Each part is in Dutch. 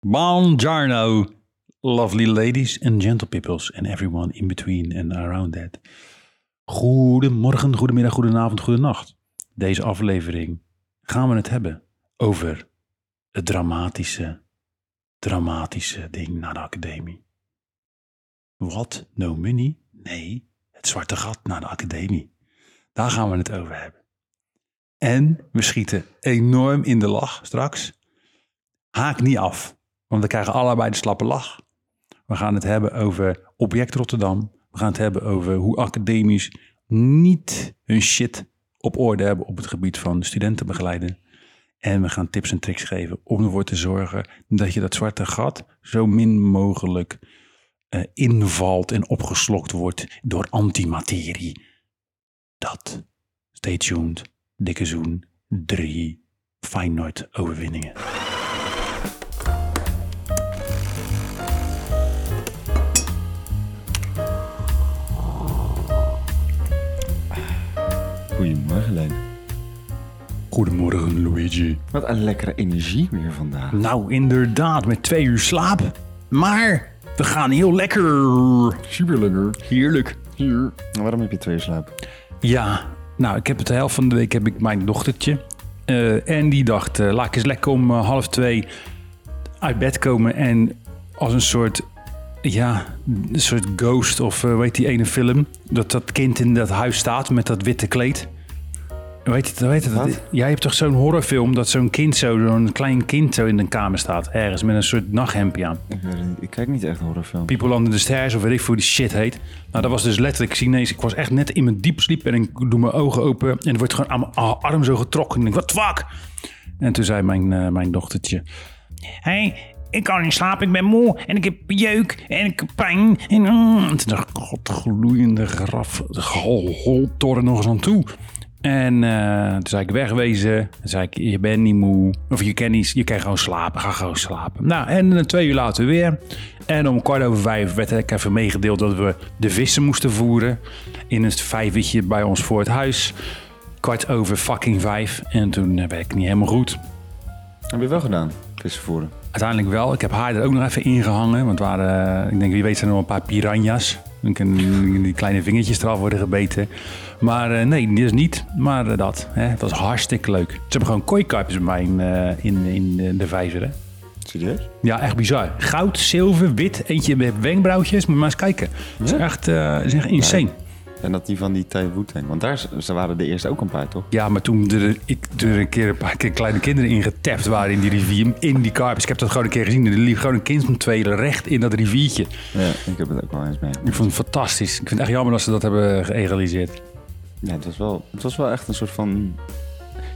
Buongiorno, lovely ladies and gentle peoples and everyone in between and around that. Goedemorgen, goedemiddag, goedenavond, goedenacht. Deze aflevering gaan we het hebben over het dramatische, dramatische ding naar de academie. Wat? No money? Nee, het zwarte gat naar de academie. Daar gaan we het over hebben. En we schieten enorm in de lach straks. Haak niet af, want we krijgen allebei de slappe lach. We gaan het hebben over Object Rotterdam. We gaan het hebben over hoe academisch niet hun shit op orde hebben op het gebied van studentenbegeleiden. En we gaan tips en tricks geven om ervoor te zorgen dat je dat zwarte gat zo min mogelijk eh, invalt en opgeslokt wordt door antimaterie. Dat. Stay tuned. Dikke zoen. Drie Feyenoord overwinningen. Goedemorgen, Leen. Goedemorgen Luigi. Wat een lekkere energie weer vandaag. Nou inderdaad, met twee uur slaap. Maar we gaan heel lekker. Super lekker. Heerlijk. Hier. Waarom heb je twee uur slaap? Ja, nou ik heb het de helft van de week heb ik mijn dochtertje. Eh, en die dacht, eh, laat ik eens lekker om eh, half twee uit bed komen. En als een soort, ja, een soort ghost of uh, weet die ene film. Dat dat kind in dat huis staat met dat witte kleed. Weet je, weet? Wat? Jij hebt toch zo'n horrorfilm dat zo'n kind zo, zo'n klein kind zo in een kamer staat. Ergens met een soort nachthemdje aan. Ik, weet het niet. ik kijk niet echt horrorfilms. People Under the Stairs of weet ik hoe die shit heet. Nou, dat was dus letterlijk Chinees. Ik was echt net in mijn diep sliep en ik doe mijn ogen open. En er wordt gewoon aan mijn arm zo getrokken. En ik denk, wat fuck? En toen zei mijn, eh, mijn dochtertje... hey, ik kan niet slapen, ik ben moe. En ik heb jeuk en ik heb pijn. En, mm. en toen dacht ik, god, gloeiende graf. Hol, holtoren nog eens aan toe. En eh, toen zei ik wegwezen. Toen zei ik, je bent niet moe. Of je kan, niet, je kan gewoon slapen. Ga gewoon slapen. Nou, en eh, twee uur later weer. En om kwart over vijf werd ik even meegedeeld dat we de vissen moesten voeren. In een vijvertje bij ons voor het huis. Kwart over fucking vijf. En toen eh, werd ik niet helemaal goed. Heb je wel gedaan? Vissen voeren. Uiteindelijk wel. Ik heb haar er ook nog even ingehangen. Want waren, eh, ik denk, wie weet zijn er nog een paar piranha's. Dan kunnen die kleine vingertjes eraf worden gebeten. Maar eh, nee, dit is niet. Maar eh, dat. Hè. Het was hartstikke leuk. Ze hebben gewoon kooikarpjes bij mij in, in, in de- vijver. Hè. Serieus? Ja, echt bizar. Goud, zilver, wit. Eentje met wenkbrauwtjes. Moet maar eens kijken. Het is echt, is echt insane. En dat die van die Tai Wu-Tang. Want daar ze waren de eerste ook een paar, toch? Ja, maar toen er, ik, er een keer een paar keer kleine kinderen ingetapt waren in die rivier, in die karpjes. Ik heb dat gewoon een keer gezien. Er liep gewoon een kind van twee recht in dat riviertje. Ja, ik heb het ook wel eens mee. Ik vond het fantastisch. Ik vind het echt jammer dat ze dat hebben geëgaliseerd. Ja, het was, wel, het was wel echt een soort van...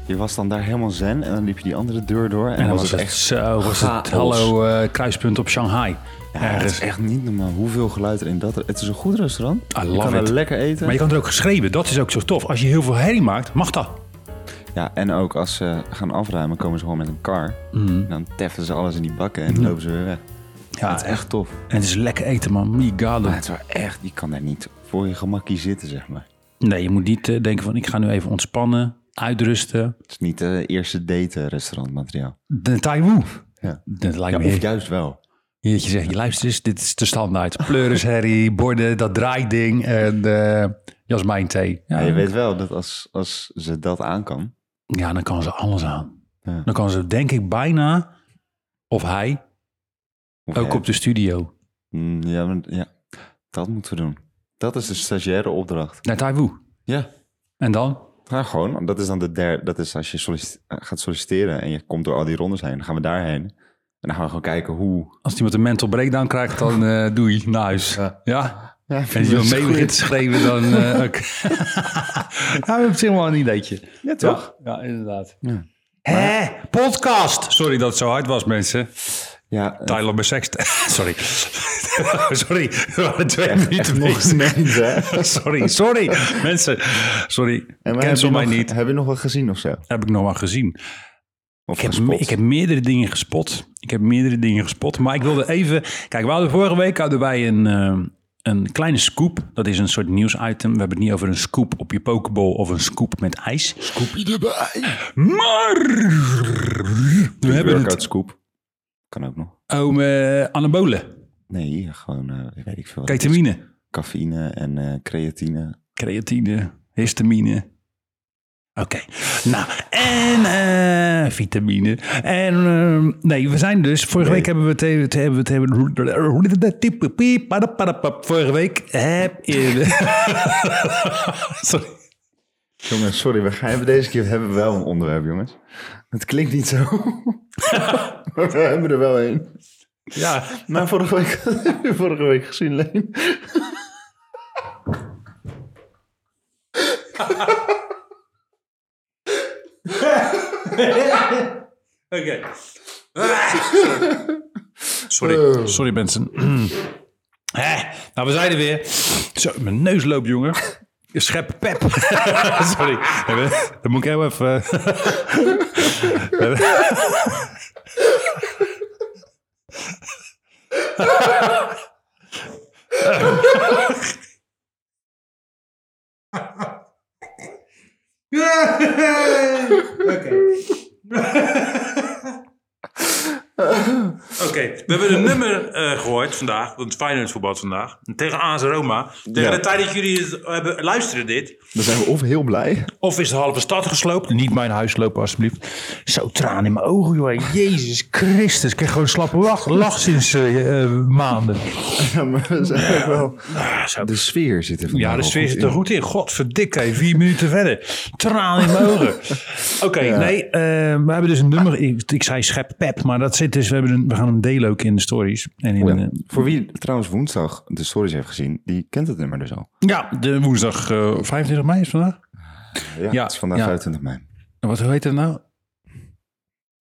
Je was dan daar helemaal zen en dan liep je die andere deur door. En, En dan was het echt... zo, was het hallo eh, kruispunt op Shanghai. Ja, het is echt niet normaal hoeveel geluid er in dat... Het is een goed restaurant. I je kan er lekker eten. Maar je kan er ook geschreven. Dat is ook zo tof. Als je heel veel herrie maakt, mag dat. Ja, en ook als ze gaan afruimen, komen ze gewoon met een kar. Mhm. Dan teffen ze alles in die bakken en lopen ze weer weg. Ja, dat is echt tof. En het is lekker eten, man. My god. Maar het is wel echt, je kan daar niet voor je gemakkie zitten, zeg maar. Nee, je moet niet eh, denken van ik ga nu even ontspannen, uitrusten. Het is niet het eerste date restaurantmateriaal. De Taiwan. Ja. Dat lijkt Ja, me of juist wel. Je zegt, je luister eens, dit is de standaard. Pleurisherrie, borden, dat draaiding en eh jasmijn thee. Ja, je weet wel dat als, als ze dat aan kan... ja, dan kan ze alles aan. Ja. Dan kan ze denk ik bijna, of hij, of ook hij- op de studio. Mm, ja, maar- ja, dat moeten we doen. Dat is de stagiaire opdracht. Naar Taiwan. Ja. En dan? Ja, gewoon. Dat is dan de derde... Dat is als je gaat solliciteren en je komt door al die rondes heen. Dan gaan we daarheen. En dan gaan we gewoon kijken hoe... Als iemand een mental breakdown krijgt, dan eh doe je naar huis. Ja. Ja? Ja, En als je wil mee begint te schreeuwen, dan eh ook. ja, we hebben op zich wel een ideetje. Ja, toch? Ja, ja inderdaad. Ja. Hé, podcast! Sorry dat het zo hard was, mensen. Ja, eh, Tyler. Sorry. sorry, we waren twee minuten echt hè? Sorry, sorry. Mensen, sorry. En Cancel heb mij je nog, niet. Heb je nog wat gezien of zo? Heb ik nog maar gezien. Of Ik heb, ik heb meerdere dingen gespot. Ik heb meerdere dingen gespot. Maar ik wilde even... Kijk, we hadden vorige week hadden wij een, eh, een kleine scoop. Dat is een soort nieuwsitem. We hebben het niet over een scoop op je pokeball of een scoop met ijs. Scoopie erbij. Maar we hebben Workout het... scoop. Kan ook nog. Oom eh, anabolen, Nee, gewoon, eh, weet ik veel. ketamine, Cafeïne en eh, creatine. creatine, histamine. Oké, nou, en eh, vitamine. En ehm, nee, we zijn dus, vorige Nee. week hebben we het, hebben we het hebben, vorige week heb in, sorry. Jongens, sorry, we gaan hebben deze keer hebben we wel een onderwerp, jongens. Het klinkt niet zo. maar we hebben er wel een. Ja, Maar vorige week, vorige week gezien, Leen. Oké. Sorry, sorry mensen. Hè, nou, we zijn er weer. Zo, mijn neus loopt, jongen. Schep pep. sorry. Dan moet ik heel even... Oké. Oké, we hebben een nummer eh, gehoord vandaag, want voetbal vandaag, tegen AS Roma. Tegen Ja. de tijd dat jullie het hebben, luisteren dit, Dan zijn we of heel blij. of is de halve stad gesloopt, niet mijn huis lopen alsjeblieft. Zo traan in mijn ogen, joh. Jezus Christus, ik krijg gewoon een slappe lach, lach sinds eh, eh, maanden. Ja, maar wel... Ah. De sfeer zit er vandaag Ja, de sfeer goed zit er in. goed in. Godverdikke, vier minuten verder. Traan in mijn ogen. Oké, nee, eh, we hebben dus een nummer. Ik, ik zei schep pep, maar dat zit dus. We, hebben een, we gaan hem ook in de stories. En in, Oh eh, ja. Voor wie trouwens woensdag de stories heeft gezien, die kent het nummer dus al. ja, de woensdag eh 25 mei is vandaag. Ja, Ja, het is vandaag ja. 25 mei. Wat hoe heet het nou?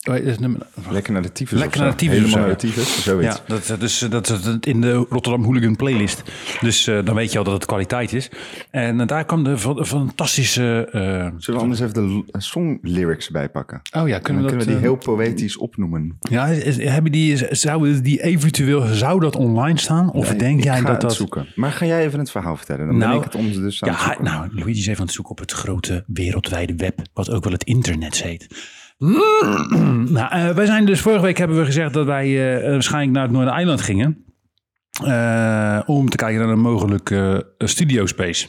Nummer? Lekker naar de tyfus Lekker naar zo. de tyfus of Helemaal zo, naar de tyfus, zoiets. Ja, dat, dat, is, dat is in de Rotterdam Hooligan playlist. Dus eh, dan weet je al dat het kwaliteit is. En eh, daar kwam de fa- fantastische... eh, Zullen we anders even de song lyrics bijpakken? oh ja, Dan kunnen we kunnen dat... we die eh, heel poëtisch opnoemen. Ja, is- hebben die, zou die eventueel, zou dat online staan? Of Nee, denk jij dat dat... zoeken. Maar ga jij even het verhaal vertellen? Dan Nou, ben ik het ons dus aan Ja, nou, Luigi is even aan het zoeken op het grote wereldwijde web, wat ook wel het internet heet. nou, eh, wij zijn dus vorige week hebben we gezegd dat wij eh, waarschijnlijk naar het Noordereiland gingen. eh, om te kijken naar een mogelijke studio space.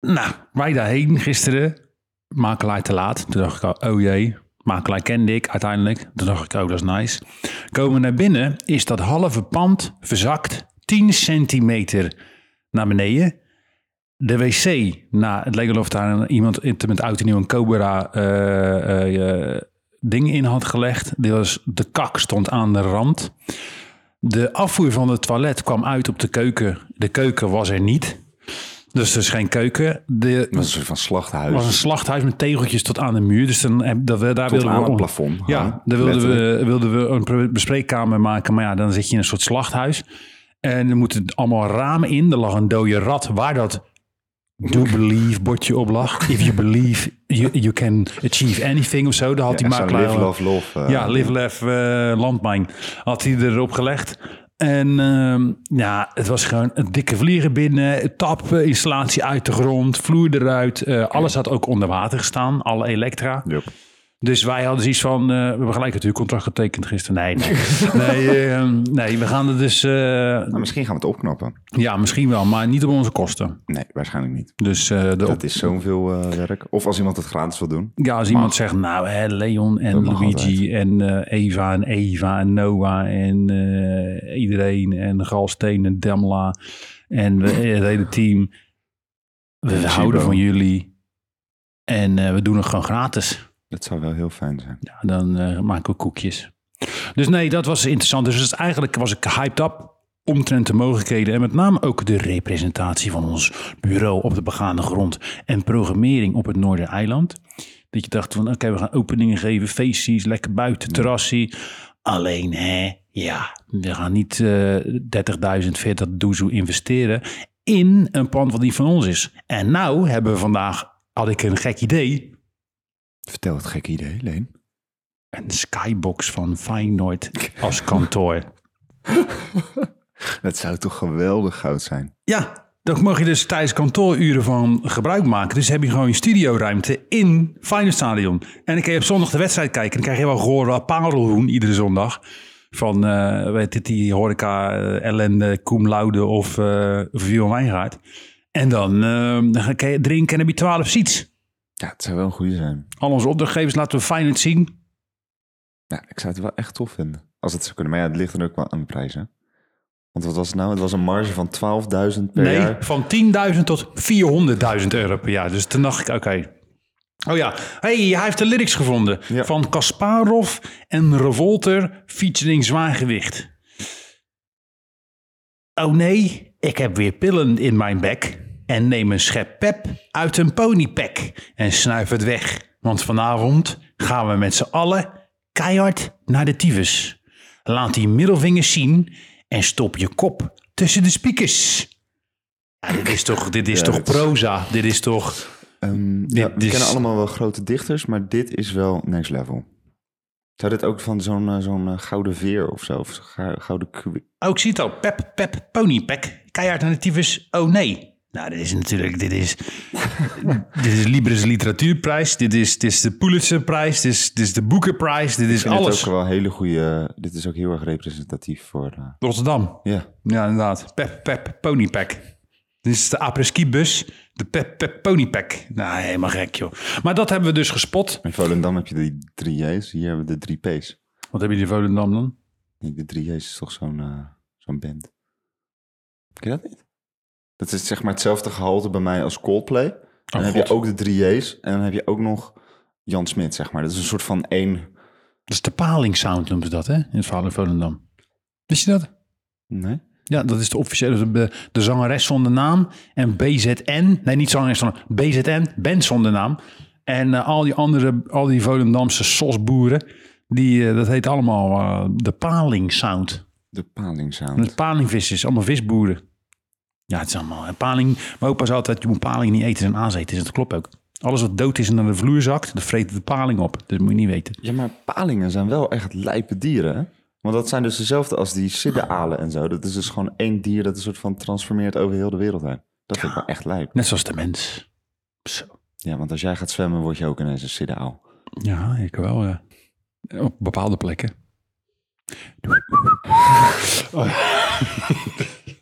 Nou, wij daarheen gisteren, makelaar te laat. Toen dacht ik oh jee, makelaar kende ik uiteindelijk. Toen dacht ik, oh dat is nice. Komen naar binnen, is dat halve pand verzakt 10 centimeter naar beneden. De wc, nou, het leek alsof daar iemand in- met auto nieuw een Cobra eh, ding in had gelegd. Die was, de kak stond aan de rand. De afvoer van het toilet kwam uit op de keuken. De keuken was er niet. Dus er is geen keuken. De, Dat was een soort van slachthuis. was een slachthuis met tegeltjes tot aan de muur. Dus dan, dat we, daar Tot wilden aan we het on- plafond. Ja, daar wilden letterlijk. we, wilden we een bespreekkamer maken. Maar ja, dan zit je in een soort slachthuis. En er moeten allemaal ramen in. Er lag een dode rat waar dat do believe bordje op lag. If you believe you, you can achieve anything of zo. Daar had Ja, die zo'n makelaar... live, love, love. eh, Ja, Live Lef eh, Landmijn had hij erop gelegd. En ehm, ja, het was gewoon een dikke vliegen binnen, tap, eh, installatie uit de grond, vloer eruit. alles had ook onder water gestaan, alle elektra. Yup. Dus wij hadden zoiets van, eh, we hebben gelijk het huurcontract getekend gisteren. Nee, nee, nee, ehm, nee we gaan er dus, eh, Nou, misschien gaan we het opknappen. ja, misschien wel, maar niet op onze kosten. Nee, waarschijnlijk niet. Dus eh, op- Dat is zoveel eh, werk. Of als iemand het gratis wil doen. Ja, als iemand zegt, nou, hè, Leon en Luigi en Eva en Eva en Noah en iedereen en Galsteen en Demla en we, het hele team. We En houden van jullie en we doen het gewoon gratis. Dat zou wel heel fijn zijn. Ja, dan eh, maken we koekjes. Dus nee, dat was interessant. Dus eigenlijk was ik hyped up omtrent de mogelijkheden en met name ook de representatie van ons bureau op de begaande grond en programmering op het Noordereiland. Dat je dacht van oké, we gaan openingen geven, feestjes, lekker buiten, terrassie. Alleen hè, ja, we gaan niet eh 30.000, 40 doezoe investeren in een pand wat niet van ons is. En nou hebben we vandaag, had ik een gek idee, Vertel het gekke idee, Leen. een skybox van Feyenoord als kantoor. Dat zou toch geweldig goud zijn. Ja, daar mag je dus tijdens kantooruren van gebruik maken. Dus heb je gewoon je studioruimte in Feyenoord Stadion. En dan kan je op zondag de wedstrijd kijken. Dan krijg je wel gehoord parelhoen iedere zondag. Van, eh, weet het, die horeca, eh, ellende, Koem Laude of uh, Vion Wijngaard. En dan, eh, dan ga je drinken en heb je 12 seats. Ja, het zou wel een goede zijn. Al onze opdrachtgevers laten we Feyenoord zien. Ja, ik zou het wel echt tof vinden. Als het zou kunnen. Maar ja, het ligt dan ook wel aan de prijs, hè? Want wat was het nou? Het was een marge van 12.000 per nee, jaar. van 10.000 tot 400.000 euro per jaar. Dus toen dacht ik, oké. Oh ja, hey, hij heeft de lyrics gevonden. Ja. Van Kasparov en Revolter featuring Zwaargewicht. Oh nee, ik heb weer pillen in mijn bek. En neem een schep pep uit een ponypack. En snuif het weg. Want vanavond gaan we met z'n allen keihard naar de tyfus. Laat die middelvingers zien en stop je kop tussen de speakers. Ja, dit is toch, dit is Ja, toch dit is- proza? Dit is toch... Ehm, ja, Dit we is- kennen allemaal wel grote dichters, maar dit is wel next level. Zou dit ook van zo'n eh, zo'n eh, gouden veer of zo? Of gouden Oh, ik zie het al. Pep, pep, ponypack. Keihard naar de tyfus. Oh nee. Nou, dit is natuurlijk... Dit is, dit is Libris Literatuurprijs. Dit is, dit is de Pulitzerprijs. Dit is, dit is de Boekenprijs. Dit is Ik vind het alles. ook wel hele goede... Dit is ook heel erg representatief voor... eh, Rotterdam. ja, Ja, inderdaad. Pep, pep, ponypack. Dit is de après-ski bus. De pep, pep, ponypack. Nou, helemaal gek, joh. Maar dat hebben we dus gespot. in Volendam heb je die drie J's. Hier hebben we de drie P's. Wat hebben jullie in Volendam dan? De drie J's is toch zo'n eh, zo'n band. Ken je dat niet? Dat is zeg maar hetzelfde gehalte bij mij als Coldplay. En dan heb Oh, God. je ook de drie J's. En dan heb je ook nog Jan Smit, zeg maar. Dat is een soort van één... Dat is de paling sound noemen ze dat, hè? In het verhaal in Volendam. Wist je dat? Nee? Ja, dat is de officiële, de, de zangeres zonder naam. En BZN, nee niet zangeres zonder BZN, band zonder naam. En eh, al die andere, al die Volendamse sosboeren, die, eh, dat heet allemaal eh, de paling sound. De paling sound. Met palingvissers, allemaal visboeren. Ja, het is allemaal. En paling, mijn opa zei altijd, je moet paling niet eten en aanzeten. Dus dat klopt ook. Alles wat dood is en naar de vloer zakt, dat vreet de paling op. Dus dat moet je niet weten. Ja, maar palingen zijn wel echt lijpe dieren, hè? Want dat zijn dus dezelfde als die siddealen en zo. Dat is dus gewoon één dier dat een soort van transformeert over heel de wereld heen. Dat vind ik wel echt lijp. Net zoals de mens. Zo. Ja, want als jij gaat zwemmen, word je ook ineens een siddeaal. Ja, ik wel, ja. Op bepaalde plekken.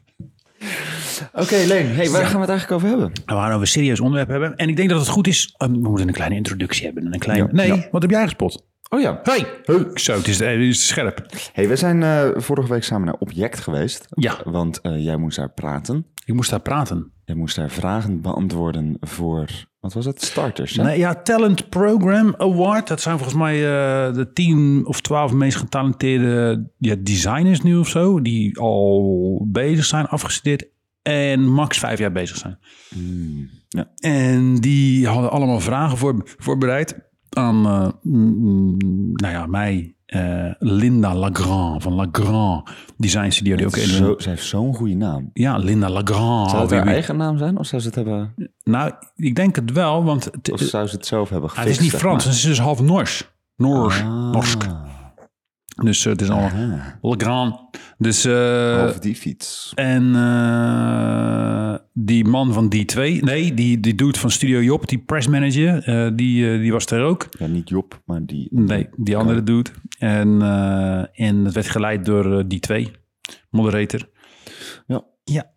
Oké, Leen. Hey, waar gaan we het eigenlijk over hebben? We gaan over een serieus onderwerp hebben. En ik denk dat het goed is. um, we moeten een kleine introductie hebben. en Een klein... Ja, nee, wat heb jij gespot? Oh ja. Hey. Zo, het is, het is scherp. Hey, we zijn eh, vorige week samen naar Object geweest. Ja. Want eh, jij moest daar praten. Ik moest daar praten. Jij moest daar vragen beantwoorden voor, wat was het? Starters, hè? Nee, ja, Talent Program Award. Dat zijn volgens mij eh, de tien of twaalf meest getalenteerde ja, designers nu of zo. Die al bezig zijn, afgestudeerd. En max vijf jaar bezig zijn. Hmm, ja. En die hadden allemaal vragen voor, voorbereid aan, mm, nou ja, mij, eh, Linda Lagrand van Lagrand Design Studio. Die ook Zo, zij heeft zo'n goede naam. ja, Linda Lagrand. Zou het haar eigen naam zijn? Of zou ze het hebben... Nou, ik denk het wel, want het, Of zou ze het zelf hebben ah, gefixt? het is niet Frans, maar? het is dus half Noors. Noors, Ah. Norsk. Dus eh, het is al Ah, Lagrand. Dus, eh, Over die fiets. en eh, die man van D2, nee, die, die dude van Studio Job, die pressmanager, eh die, eh, die was er ook. Ja, niet Job, maar die... Nee, die andere dude. En, eh, en het werd geleid door eh, die twee, moderator. Ja. Ja.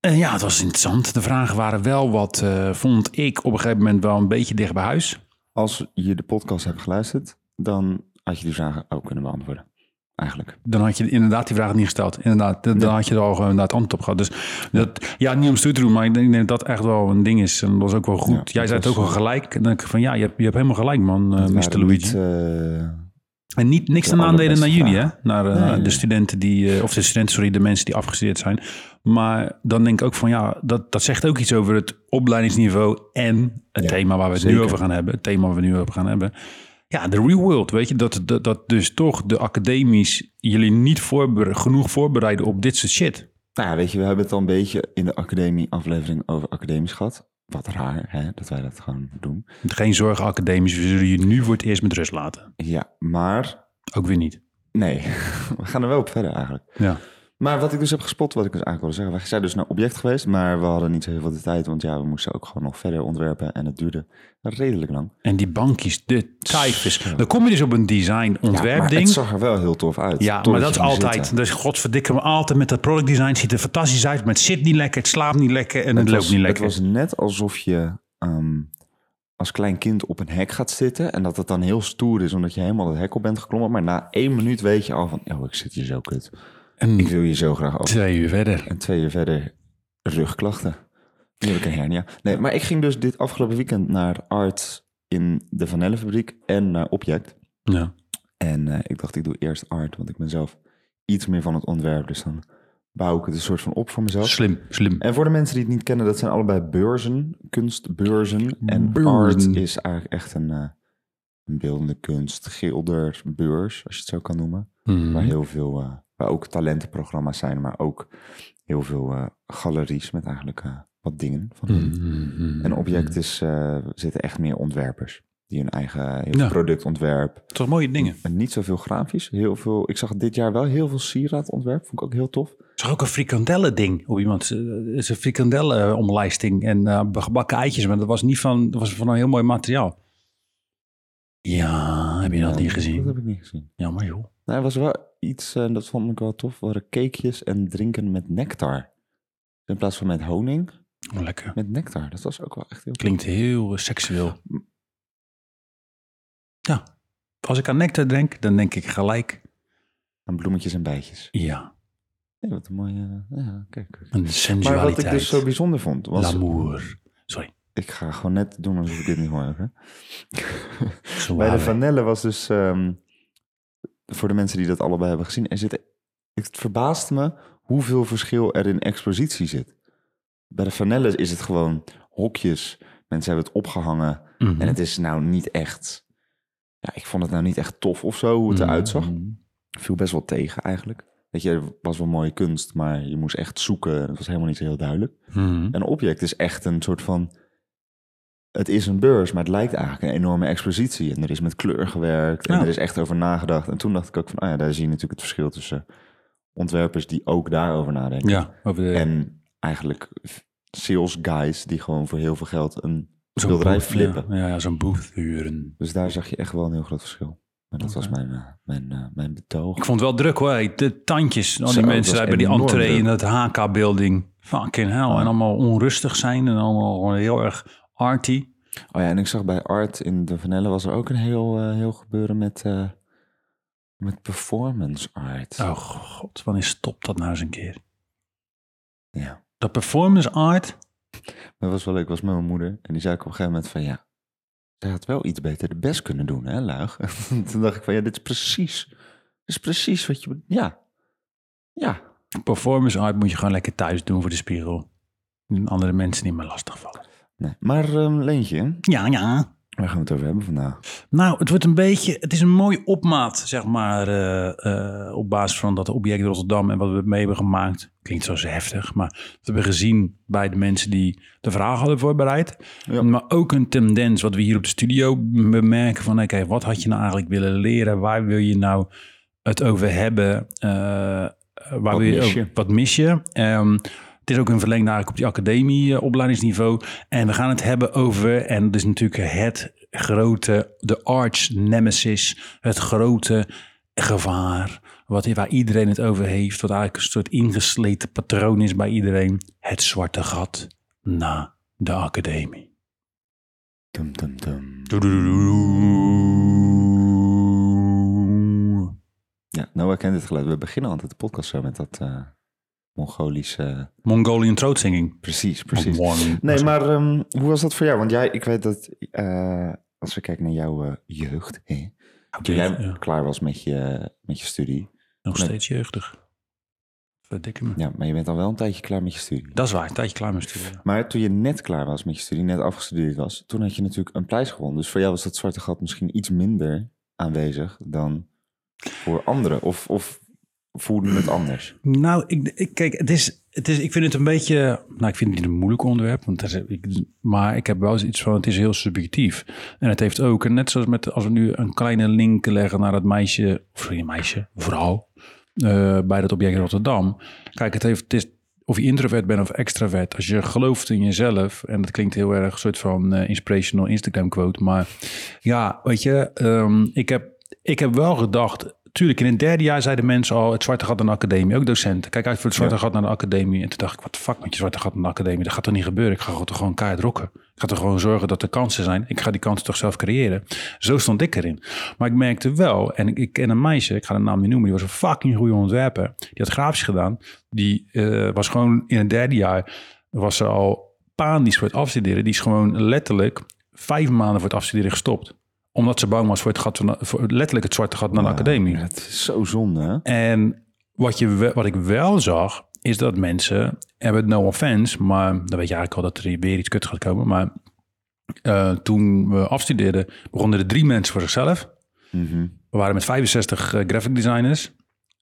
En ja, het was interessant. De vragen waren wel wat, eh, vond ik op een gegeven moment wel een beetje dicht bij huis. Als je de podcast hebt geluisterd, dan had je die vragen ook kunnen beantwoorden. Eigenlijk. Dan had je inderdaad die vraag niet gesteld. Inderdaad, dan had je er al gewoon inderdaad antwoord op gehad. Dus dat, ja, niet om stoer te doen, maar ik denk dat dat echt wel een ding is. En dat was ook wel goed. Ja, Jij zei het ook wel gelijk. En dan denk ik van, ja, je hebt, je hebt helemaal gelijk, man, eh, Het Mr. Luigi. niet, eh, En niet, niks ten aandelen naar jullie, hè? Naar eh, Nee. de studenten die, eh, of de studenten, sorry, de mensen die afgestudeerd zijn. Maar dan denk ik ook van, ja, dat, dat zegt ook iets over het opleidingsniveau en het Ja, thema waar we het zeker. nu over gaan hebben. Het thema waar we nu over gaan hebben. Ja, de real world, weet je, dat, dat, dat dus toch de academisch jullie niet genoeg voorbereiden op dit soort shit. Nou ja, weet je, we hebben het al een beetje in de academie aflevering over academisch gehad. Wat raar, hè, dat wij dat gewoon doen. Geen zorgen, academisch, we zullen je nu voor het eerst met rust laten. Ja, maar Ook weer niet. nee, we gaan er wel op verder eigenlijk. Ja. Maar wat ik dus heb gespot, wat ik dus eigenlijk wilde zeggen. Wij zijn dus naar object geweest, maar we hadden niet zo heel veel de tijd. Want ja, we moesten ook gewoon nog verder ontwerpen. En het duurde redelijk lang. En die bankjes, de tyfus. Dan kom je dus op een design Ja, ontwerp maar ding. het zag er wel heel tof uit. Ja, maar dat is altijd. zitten. Dus godverdikke me altijd met dat product design. Ziet er fantastisch uit. Maar het zit niet lekker, het slaapt niet lekker en het, loopt was, niet lekker. Het was net alsof je ehm, als klein kind op een hek gaat zitten. En dat het dan heel stoer is, omdat je helemaal het hek op bent geklommen. Maar na één minuut weet je al van, oh, ik zit hier zo kut. En Ik wil hier zo graag af. twee uur verder. En twee uur verder rugklachten. Nu heb ik een hernia. Nee, maar ik ging dus dit afgelopen weekend naar Art in de Vanellenfabriek en naar Object. Ja. En eh, ik dacht, ik doe eerst Art, want ik ben zelf iets meer van het ontwerp. Dus dan bouw ik het een soort van op voor mezelf. Slim, slim. En voor de mensen die het niet kennen, dat zijn allebei beurzen, kunstbeurzen. En Beurzen. art is eigenlijk echt een, eh, een beeldende kunst, schildersbeurs, als je het zo kan noemen. Mhm. Waar heel veel, eh, waar ook talentenprogramma's zijn, maar ook heel veel eh, galeries met eigenlijk eh, wat dingen van. Mhm. En object is, eh, zitten echt meer ontwerpers. Die hun eigen heel Ja. productontwerp. Toch mooie dingen. En niet zoveel grafisch. Heel veel, ik zag dit jaar wel heel veel sieradontwerp. Vond ik ook heel tof. Ik zag ook een frikandellen ding op iemand. Het is een frikandellen omlijsting en gebakken eitjes. Maar dat was niet van, dat was van een heel mooi materiaal. Ja, heb je dat Ja, niet Dat gezien? heb ik niet gezien. Jammer joh. Nou, er was wel iets, en dat vond ik wel tof, waren cakejes en drinken met nectar. In plaats van met honing, Oh, lekker. met nectar. Dat was ook wel echt heel tof. Klinkt heel eh, seksueel. Ja, als ik aan nectar denk, dan denk ik gelijk. En bloemetjes en bijtjes. Ja, wat een mooie... Ja, kijk. een Maar sensualiteit. wat ik dus zo bijzonder vond, was... L'amour. Sorry. Ik ga gewoon net doen alsof ik dit niet hoor. Hè? Bij de Vanelle was dus... ehm, voor de mensen die dat allebei hebben gezien... Er zit, het verbaast me hoeveel verschil er in expositie zit. Bij de Vanelle is het gewoon hokjes. Mensen hebben het opgehangen. Mhm. En het is nou niet echt... Ja, ik vond het nou niet echt tof of zo, hoe het eruit zag. Mhm. Viel best wel tegen eigenlijk. Weet je, het was wel mooie kunst, maar je moest echt zoeken. Het was helemaal niet zo heel duidelijk. Mhm. Een object is echt een soort van... Het is een beurs, maar het lijkt eigenlijk een enorme expositie. En er is met kleur gewerkt en Ja. er is echt over nagedacht. En toen dacht ik ook van, ah ja, daar zie je natuurlijk het verschil tussen ontwerpers die ook daarover nadenken. Ja, over de... En eigenlijk sales guys die gewoon voor heel veel geld een schilderij flippen. Ja, ja, zo'n booth huren. Dus daar zag je echt wel een heel groot verschil. Maar dat was mijn, eh, mijn, eh, mijn betoog. Ik vond het wel druk hoor. De tandjes, al die mensen daar bij die entree druk. in dat HK-building. Fucking hell. Ja. En allemaal onrustig zijn en allemaal heel erg arty. Oh ja, en ik zag bij Art in de Vanelle was er ook een heel, eh, heel gebeuren met, eh, met performance art. Oh god, wanneer stopt dat nou eens een keer? Ja. Dat performance art, Dat was wel leuk, ik was met mijn moeder. En die zei ook op een gegeven moment van ja, zij had wel iets beter de best kunnen doen, hè, Luig? Toen dacht ik van ja, dit is precies, dit is precies wat je... Ja, ja. performance art moet je gewoon lekker thuis doen voor de spiegel. En andere mensen niet meer lastigvallen. Nee. Maar ehm, Leentje, Ja, ja. waar gaan we het over hebben vandaag? Nou, het wordt een beetje, het is een mooi opmaat, zeg maar, eh, eh, op basis van dat object Rotterdam en wat we mee hebben gemaakt. Klinkt zo heftig, maar dat hebben we gezien bij de mensen die de vraag hadden voorbereid. Ja. Maar ook een tendens wat we hier op de studio bemerken van, oké, wat had je nou eigenlijk willen leren? Waar wil je nou het over hebben? Eh, waar Wat wil je, mis ook- je? wat mis je? Ehm, het is ook een verlengde eigenlijk op die academie eh, opleidingsniveau. En we gaan het hebben over, en dat is natuurlijk het grote, de arch nemesis, het grote gevaar, wat, waar iedereen het over heeft, wat eigenlijk een soort ingesleten patroon is bij iedereen. Het zwarte gat na de academie. Tum, tum, tum. Ja, Noah kent dit geluid. We beginnen altijd de podcast zo met dat eh, Mongolische... Mongolian throat singing. Precies, precies. Nee, maar ehm, hoe was dat voor jou? Want jij, ik weet dat eh, als we kijken naar jouw eh, jeugd, hè, toen jij Ja, klaar was met je, met je studie. nog steeds jeugdig. Verdikke me. Ja, maar je bent al wel een tijdje klaar met je studie. Dat is waar, een tijdje klaar met studeren. Maar toen je net klaar was met je studie, net afgestudeerd was, toen had je natuurlijk een prijs gewonnen. Dus voor jou was dat zwarte gat misschien iets minder aanwezig dan voor anderen. Of, of voelde het anders? Nou, ik, kijk, het is, het is, ik vind het een beetje... Nou, ik vind het niet een moeilijk onderwerp. Want ik, maar ik heb wel eens iets van, het is heel subjectief. En het heeft ook, net zoals met, als we nu een kleine link leggen naar het meisje... Of sorry, meisje, vrouw... eh, bij dat object in Rotterdam. Kijk, het, heeft, het is of je introvert bent of extravert. Als je gelooft in jezelf, en dat klinkt heel erg een soort van eh, inspirational Instagram quote. Maar ja, weet je, ehm, ik, heb, ik heb wel gedacht. Tuurlijk, in het derde jaar zeiden mensen al het zwarte gat naar de academie, ook docenten. Kijk uit voor het zwarte gat naar de academie. En toen dacht ik, wat de fuck met je zwarte gat naar de academie? Dat gaat toch niet gebeuren? Ik ga toch gewoon keihard rocken. Ik ga toch gewoon zorgen dat er kansen zijn. Ik ga die kansen toch zelf creëren. Zo stond ik erin. Maar ik merkte wel, en ik, ik ken een meisje, ik ga de naam niet noemen, die was een fucking goede ontwerper. Die had grafisch gedaan. Die eh, was gewoon in het derde jaar, was ze al panisch voor het afstuderen. Die is gewoon letterlijk vijf maanden voor het afstuderen gestopt omdat ze bang was voor het gat, van, voor letterlijk het zwarte gat naar de academie. Het is zo zonde, hè? En wat, je, wat ik wel zag, is dat mensen, hebben no offense, maar dan weet je eigenlijk al dat er weer iets kut gaat komen. Maar eh, toen we afstudeerden, begonnen er drie mensen voor zichzelf. Mhm. We waren met 65 eh, graphic designers.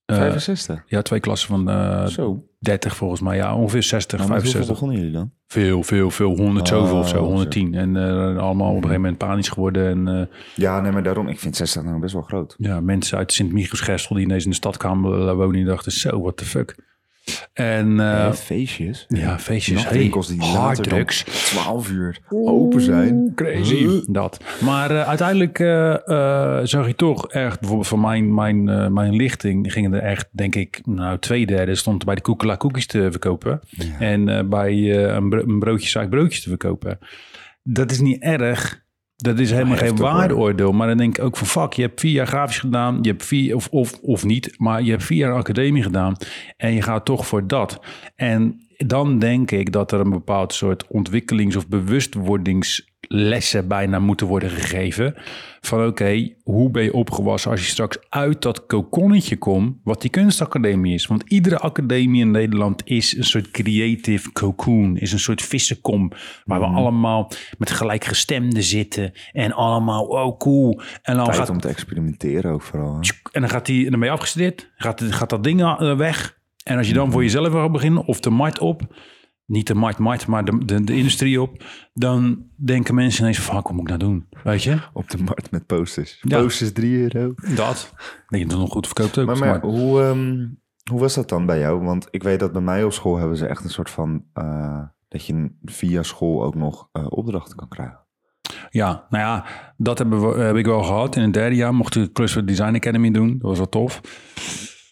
Eh, 65. ja, twee klassen van eh Zo. 30 volgens mij. Ja, ongeveer 60, Nou, met hoeveel 65. begonnen jullie dan? Veel, veel, veel. 100 Oh, zoveel of zo, zo. 110. En eh, allemaal op een gegeven moment panisch geworden. En eh, Ja, nee, maar daarom. Ik vind 60 nou best wel groot. ja, mensen uit Sint-Michielsgestel die ineens in de stad kwamen wonen, die dachten zo, what the fuck. En eh, feestjes. ja, feestjes, hey, Nachtwinkels die later harddrugs. 12 uur open zijn. Crazy. Dat. Maar eh, uiteindelijk eh, zag je toch echt, bijvoorbeeld van mijn, mijn, mijn lichting, gingen er echt, denk ik, nou, twee derde stond bij de Koekela koekjes te verkopen. En bij een, bro een broodjeszaak broodjes te verkopen. Dat is niet erg. Dat is helemaal geen waardeoordeel. Maar dan denk ik ook van fuck, je hebt vier jaar grafisch gedaan. Je hebt vier, of, of, of niet, maar je hebt vier jaar academie gedaan. En je gaat toch voor dat. En dan denk ik dat er een bepaald soort ontwikkelings- of bewustwordingslessen bijna moeten worden gegeven. Van oké, hoe ben je opgewassen als je straks uit dat kokonnetje komt, wat die kunstacademie is. Want iedere academie in Nederland is een soort creative cocoon, is een soort vissenkom, waar we allemaal met gelijkgestemden zitten en allemaal, oh cool. En dan Tijd gaat om te experimenteren ook vooral. hè? en dan gaat hij, en dan ben je afgestudeerd, gaat, gaat dat ding eh, weg. En als je dan voor jezelf wil beginnen, of de markt op, niet de markt, markt maar de, de, de industrie op, dan denken mensen ineens van, fuck, wat moet ik nou doen? Weet je? Op de markt met posters. Ja. Posters 3 euro. Dat. Denk je dat nog goed verkoopt ook? Maar, maar hoe, ehm, hoe was dat dan bij jou? Want ik weet dat bij mij op school hebben ze echt een soort van... eh, dat je via school ook nog eh, opdrachten kan krijgen. Ja, nou ja, dat hebben we, heb ik wel gehad. In het derde jaar mocht ik de Cluster Design Academy doen. Dat was wel tof.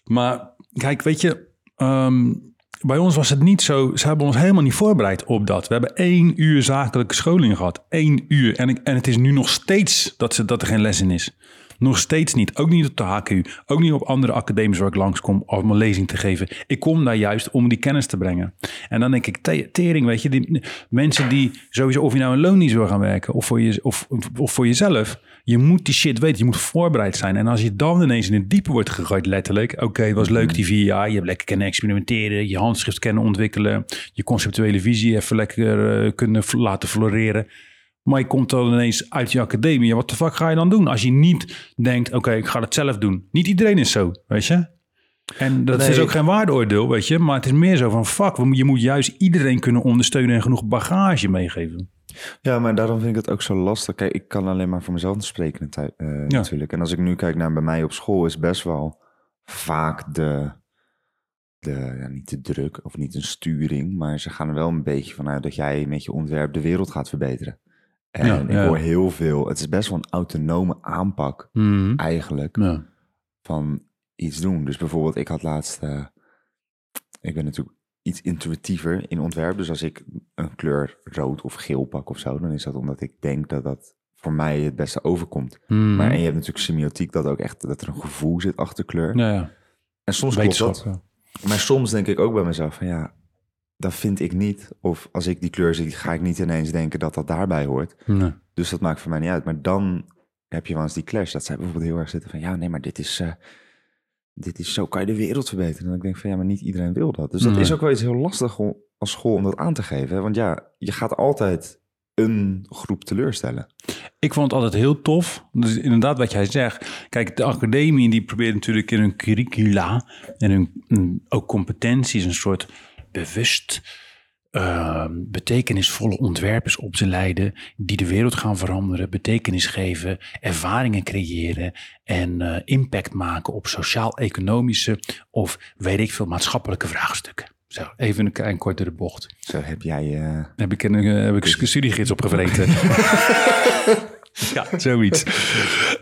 Maar kijk, weet je, ehm, bij ons was het niet zo. Ze hebben ons helemaal niet voorbereid op dat. We hebben één uur zakelijke scholing gehad. Eén uur. En, ik, en het is nu nog steeds dat, ze, dat er geen les in is. Nog steeds niet. Ook niet op de HQ. Ook niet op andere academies waar ik langskom om een lezing te geven. Ik kom daar juist om die kennis te brengen. En dan denk ik, te- tering, weet je. Die, mensen die sowieso, of je nou een loondienst wil gaan werken of voor, je, of, of voor jezelf. Je moet die shit weten. Je moet voorbereid zijn. En als je dan ineens in het diepe wordt gegooid, letterlijk. Oké, was leuk die vier jaar. Je hebt lekker kunnen experimenteren. Je handschrift kunnen ontwikkelen. Je conceptuele visie even lekker eh, kunnen laten floreren. Maar je komt dan ineens uit je academie. Wat de fuck ga je dan doen? Als je niet denkt, oké, ik ga het zelf doen. Niet iedereen is zo, weet je? En dat Nee. is ook geen waardeoordeel, weet je? Maar het is meer zo van, fuck, je moet juist iedereen kunnen ondersteunen en genoeg bagage meegeven. Ja, maar daarom vind ik het ook zo lastig. Kijk, ik kan alleen maar voor mezelf spreken eh, natuurlijk. En als ik nu kijk naar bij mij op school, is best wel vaak de, de ja, niet de druk of niet een sturing, maar ze gaan er wel een beetje vanuit dat jij met je ontwerp de wereld gaat verbeteren. En Ja, ik ja. hoor heel veel, het is best wel een autonome aanpak eigenlijk Ja. van iets doen. Dus bijvoorbeeld, ik had laatst, eh, ik ben natuurlijk iets intuïtiever in ontwerp. Dus als ik een kleur rood of geel pak of zo, dan is dat omdat ik denk dat dat voor mij het beste overkomt. Mhm. Maar en je hebt natuurlijk semiotiek, dat ook echt dat er een gevoel zit achter kleur. Ja, ja. En soms klopt dat. Maar soms denk ik ook bij mezelf van ja, dat vind ik niet. Of als ik die kleur zie, ga ik niet ineens denken dat dat daarbij hoort. Nee. Dus dat maakt voor mij niet uit. Maar dan heb je wel eens die clash. Dat zij bijvoorbeeld heel erg zitten van... ja, nee, maar dit is... eh, dit is zo kan je de wereld verbeteren. En dan denk ik van ja, maar niet iedereen wil dat. Dus dat Nee. is ook wel iets heel lastig om, als school om dat aan te geven. hè. Want ja, je gaat altijd een groep teleurstellen. Ik vond het altijd heel tof. Dus inderdaad wat jij zegt. Kijk, de academie die probeert natuurlijk in hun curricula en hun mm, ook competenties een soort bewust ehm, betekenisvolle ontwerpers op te leiden die de wereld gaan veranderen, betekenis geven, ervaringen creëren en eh, impact maken op sociaal-economische of weet ik veel maatschappelijke vraagstukken. Zo, even een klein kortere bocht. Zo heb jij... Daar heb ik een, eh, heb ik een studiegids opgevreten. ja, zoiets.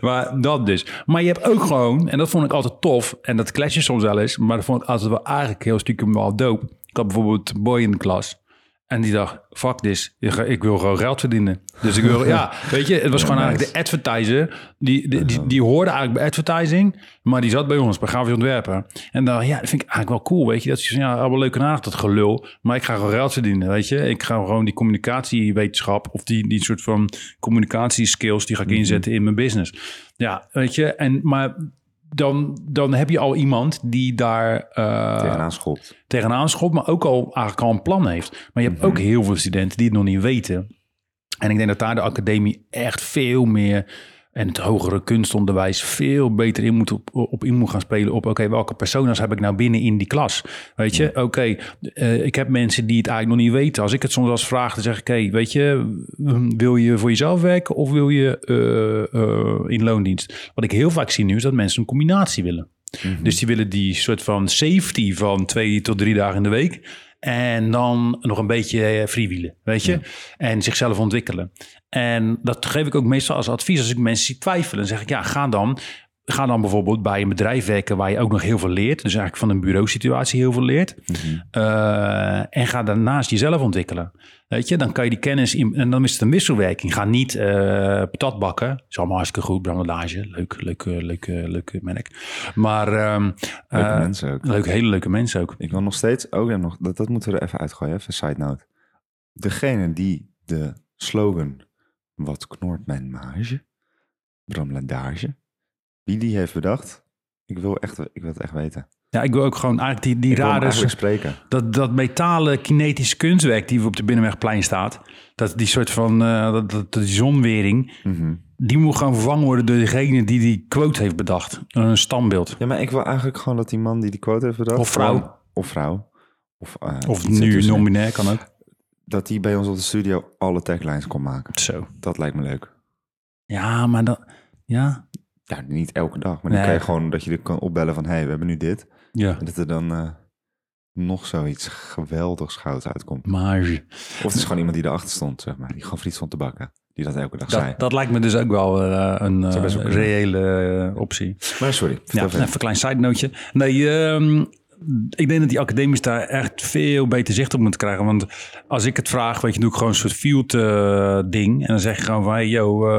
Maar dat dus. Maar je hebt ook gewoon, en dat vond ik altijd tof, en dat clash je soms wel eens, maar dat vond ik altijd wel eigenlijk heel stiekem wel dope. Ik had bijvoorbeeld een boy in de klas. En die dacht, fuck this, ik wil gewoon geld verdienen. Dus ik wil, ja, weet je, het was Ja, gewoon nice. eigenlijk de advertiser. Die, die, die, die hoorde eigenlijk bij advertising, maar die zat bij ons, bij grafisch ontwerpen. En dan, ja, dat vind ik eigenlijk wel cool, weet je. Dat is ja, allemaal leuk en aardig, dat gelul. Maar ik ga gewoon geld verdienen, weet je. Ik ga gewoon die communicatiewetenschap of die, die soort van communicatieskills, die ga ik inzetten in mijn business. Ja, weet je. En, maar dan, dan heb je al iemand die daar... eh, tegenaan schopt. tegenaan schopt, maar ook al eigenlijk al een plan heeft. Maar je hebt ook heel veel studenten die het nog niet weten. En ik denk dat daar de academie echt veel meer en het hogere kunstonderwijs veel beter in moet op, op in moet gaan spelen op oké, welke personas heb ik nou binnen in die klas? Weet je, oké, eh, ik heb mensen die het eigenlijk nog niet weten. Als ik het soms als vraag, dan zeg ik, hé, weet je, wil je voor jezelf werken of wil je eh, eh, in loondienst? Wat ik heel vaak zie nu is dat mensen een combinatie willen. Dus die willen die soort van safety van twee tot drie dagen in de week. En dan nog een beetje eh, freewheelen, weet je? En zichzelf ontwikkelen. En dat geef ik ook meestal als advies. Als ik mensen zie twijfelen, dan zeg ik, ja, ga dan... Ga dan bijvoorbeeld bij een bedrijf werken waar je ook nog heel veel leert. Dus eigenlijk van een bureausituatie heel veel leert. Eh, en ga daarnaast jezelf ontwikkelen. Weet je, dan kan je die kennis in. En dan is het een wisselwerking. Ga niet eh patat bakken. Is allemaal hartstikke goed. Brandage. Leuk, leuk, eh, leuk, leuk merk. Maar. ehm, Leuke mensen ook. Leuk, hele leuke mensen ook. Ik wil nog steeds, ook en nog, dat, dat moeten we er even uitgooien, even side note. Degene die de slogan, wat knort mijn marge, bramladage, wie die heeft bedacht, ik wil, echt, ik wil het echt weten. Ja, ik wil ook gewoon eigenlijk die, die Ik rare. spreken. Dat, dat metalen kinetische kunstwerk die op de Binnenwegplein staat. Dat die soort van. eh, dat, dat, die zonwering. Mhm. Die moet gewoon vervangen worden door degene die die quote heeft bedacht. Een standbeeld. Ja, maar ik wil eigenlijk gewoon dat die man die die quote heeft bedacht... Of vrouw. gewoon- Of vrouw. Of, eh, Of nu non-binair kan ook. Dat die bij ons op de studio alle taglines kon maken. Zo. Dat lijkt me leuk. Ja, maar dan. Ja. Ja, niet elke dag, maar dan Nee. kan je gewoon dat je er kan opbellen van... hé, hey, we hebben nu dit. Ja. En dat er dan eh, nog zoiets geweldigs gouds uitkomt. Marge. Of het is gewoon iemand die erachter stond, zeg maar. Die gewoon friet stond te bakken. Die dat elke dag zei. Dat, dat lijkt me dus ook wel eh, een eh, reële optie. Maar sorry, Ja, even een klein side noteje. Nee, ehm, ik denk dat die academies daar echt veel beter zicht op moeten krijgen. Want als ik het vraag, weet je, doe ik gewoon een soort field ding. En dan zeg je gewoon van, hey, yo,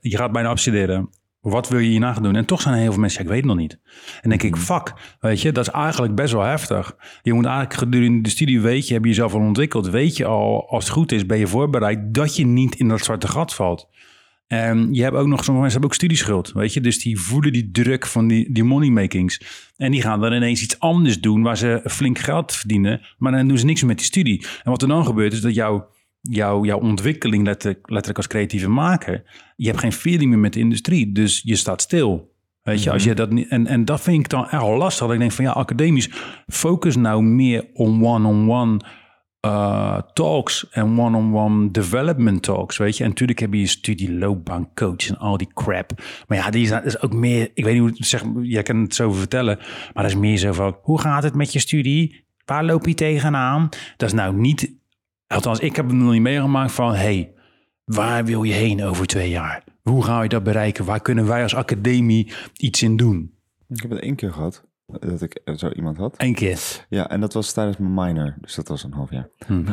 je gaat bijna afstuderen. Wat wil je hierna gaan doen? En toch zijn er heel veel mensen, ja, ik weet het nog niet. En denk ik, fuck, weet je, dat is eigenlijk best wel heftig. Je moet eigenlijk gedurende de studie, weet je, heb je jezelf al ontwikkeld. Weet je al, als het goed is, ben je voorbereid dat je niet in dat zwarte gat valt. En je hebt ook nog, sommige mensen hebben ook studieschuld, weet je. Dus die voelen die druk van die, die moneymakings. En die gaan dan ineens iets anders doen waar ze flink geld verdienen. Maar dan doen ze niks met die studie. En wat er dan gebeurt is dat jouw, jouw, jouw ontwikkeling, letterlijk, letterlijk als creatieve maker... je hebt geen feeling meer met de industrie. Dus je staat stil. Weet je, als je dat niet, en, en dat vind ik dan wel lastig. Dat ik denk van ja, academisch, focus nou meer on one-on-one eh, talks en one-on-one development talks, weet je. En natuurlijk heb je je studieloopbaancoach en al die crap. Maar ja, die is, is ook meer, ik weet niet hoe het zeg, jij kan het zo vertellen, maar dat is meer zo van, hoe gaat het met je studie? Waar loop je tegenaan? Dat is nou niet, althans, ik heb het nog niet meegemaakt van, hey, waar wil je heen over twee jaar? Hoe ga je dat bereiken? Waar kunnen wij als academie iets in doen? Ik heb het één keer gehad, dat ik eh, zo iemand had. Eén keer. Ja, en dat was tijdens mijn minor, dus dat was een half jaar. Hm.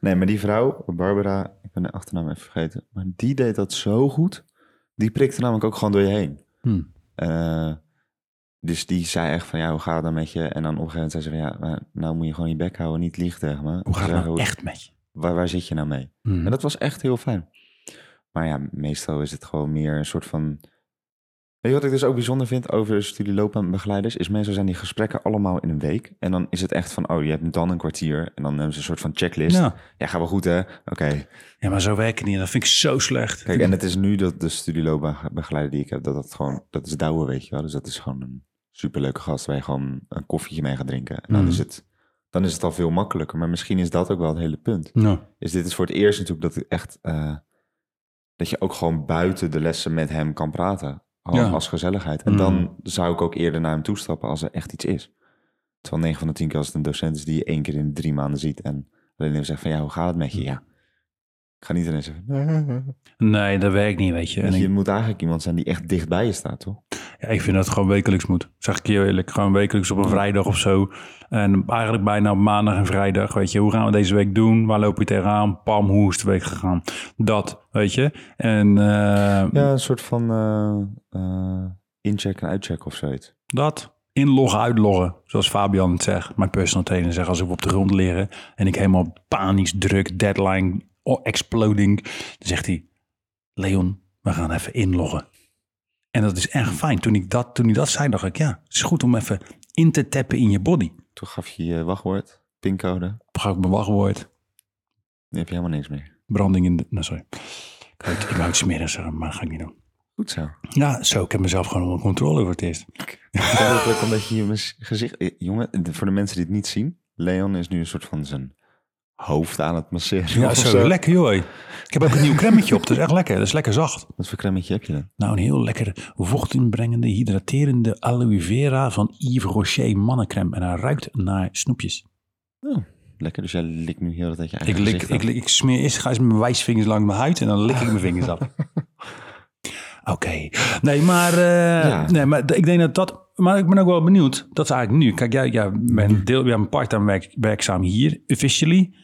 nee, maar die vrouw, Barbara, ik ben de achternaam even vergeten, maar die deed dat zo goed. Die prikte namelijk ook gewoon door je heen. Hm. Eh, dus die zei echt van, ja, hoe gaat het dan met je? En dan op een gegeven moment zei ze van, ja, maar nou moet je gewoon je bek houden, niet liegen tegen me. Hoe gaat het nou echt met je? Waar, waar zit je nou mee? Hm. En dat was echt heel fijn. Maar ja, meestal is het gewoon meer een soort van... Weet je wat ik dus ook bijzonder vind over studieloopbaanbegeleiders? Is meestal zijn die gesprekken allemaal in een week. En dan is het echt van, oh, je hebt dan een kwartier. En dan hebben ze een soort van checklist. Ja, Ja. gaan we goed hè? Oké. ja, maar zo werken niet. Dat vind ik zo slecht. Kijk, en het is nu dat de studieloopbaanbegeleider die ik heb, dat dat gewoon... Dat is Douwe, weet je wel. Dus dat is gewoon een superleuke gast waar je gewoon een koffietje mee gaat drinken. En dan Mhm. is het dan is het al veel makkelijker. Maar misschien is dat ook wel het hele punt. Nou, Is dit is voor het eerst natuurlijk dat ik echt... eh, dat je ook gewoon buiten de lessen met hem kan praten. Ja. als gezelligheid. En Mm. dan zou ik ook eerder naar hem toestappen als er echt iets is. Terwijl 9 van de 10 keer als het een docent is die je één keer in de drie maanden ziet. En alleen even zegt van ja, hoe gaat het met je? Ja. Ik ga niet ineens zeggen... nee, dat werkt niet, weet je. En Weet je, het moet eigenlijk iemand zijn die echt dicht bij je staat, toch? Ja, ik vind dat het gewoon wekelijks moet. Zeg ik je eerlijk. Gewoon wekelijks op een vrijdag of zo. En eigenlijk bijna op maandag en vrijdag. Weet je, hoe gaan we deze week doen? Waar loop je tegenaan? Pam, hoe is de week gegaan? Dat, weet je. En eh, Ja, een soort van eh eh, incheck en uitcheck of zoiets. dat. Inloggen, uitloggen. Zoals Fabian het zegt. Mijn personal trainer zegt als ik op de grond liggen. En ik helemaal panisch druk, deadline, oh, exploding. Dan zegt hij, Leon, we gaan even inloggen. En dat is echt fijn. Toen ik dat, toen hij dat zei, dacht ik, ja, het is goed om even in te tappen in je body. Toen gaf je je wachtwoord, pincode. Gebruik ik mijn wachtwoord. Nu heb je helemaal niks meer. Branding in de... Nou, sorry. Ik wou, ik wou het smeren zeggen, maar dat ga ik niet doen. Goed zo. Ja, zo. Ik heb mezelf gewoon onder controle voor het eerst. Duidelijk omdat je je gezicht... eh, Jongen, voor de mensen die het niet zien. Leon is nu een soort van zijn hoofd aan het masseren. Ja, zo. Lekker, joh. Ik heb ook een nieuw cremmetje op. Dat is echt lekker. Dat is lekker zacht. Wat voor cremmetje heb je dan? Nou, een heel lekker vochtinbrengende, hydraterende aloe vera van Yves Rocher mannencreme. En hij ruikt naar snoepjes. Oh, lekker. Dus jij likt nu heel tijd je Ik, eigen lik, ik, lik- ik smeer eerst, ga eens met mijn wijsvingers langs mijn huid en dan lik ik mijn vingers af. Oké. Nee, maar, eh, Ja. nee, maar ik denk dat dat... Maar ik ben ook wel benieuwd. Dat is eigenlijk nu. Kijk, jij, jij bent deel, jij bent part-time werk, werkzaam hier, officially.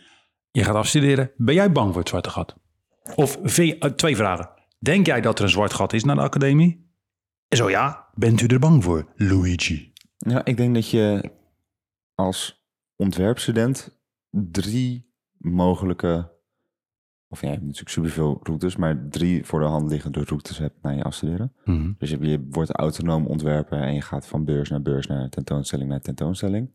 Je gaat afstuderen. Ben jij bang voor het zwarte gat? Of eh, twee vragen. Denk jij dat er een zwart gat is naar de academie? En zo ja, bent u er bang voor, Luigi? Ja, ik denk dat je als ontwerpstudent drie mogelijke, of ja, je hebt natuurlijk superveel routes, maar drie voor de hand liggende routes hebt naar je afstuderen. Mhm. Dus je, je wordt autonoom ontwerper en je gaat van beurs naar beurs, naar tentoonstelling naar tentoonstelling.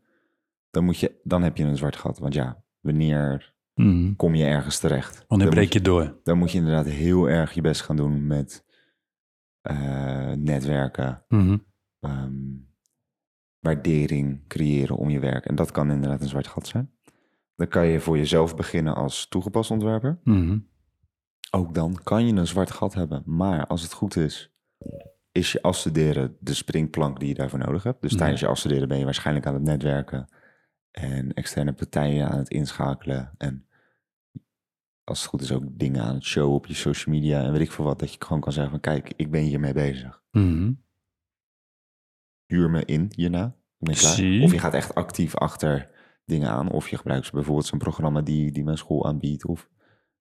Dan, moet je, dan heb je een zwart gat. Want ja, wanneer Mhm. kom je ergens terecht? Wanneer dan breek je door? Dan moet je inderdaad heel erg je best gaan doen met eh, netwerken, ehm, waardering creëren om je werk. En dat kan inderdaad een zwart gat zijn. Dan kan je voor jezelf beginnen als toegepast ontwerper. Mhm. Ook dan kan je een zwart gat hebben. Maar als het goed is, is je afstuderen de springplank die je daarvoor nodig hebt. Dus tijdens je afstuderen ben je waarschijnlijk aan het netwerken en externe partijen aan het inschakelen. En als het goed is ook dingen aan het showen op je social media en weet ik veel wat. Dat je gewoon kan zeggen van kijk, ik ben hiermee bezig. Mhm. Huur me in hierna. Ben klaar. Of je gaat echt actief achter dingen aan. Of je gebruikt bijvoorbeeld zo'n programma die, die mijn school aanbiedt. Of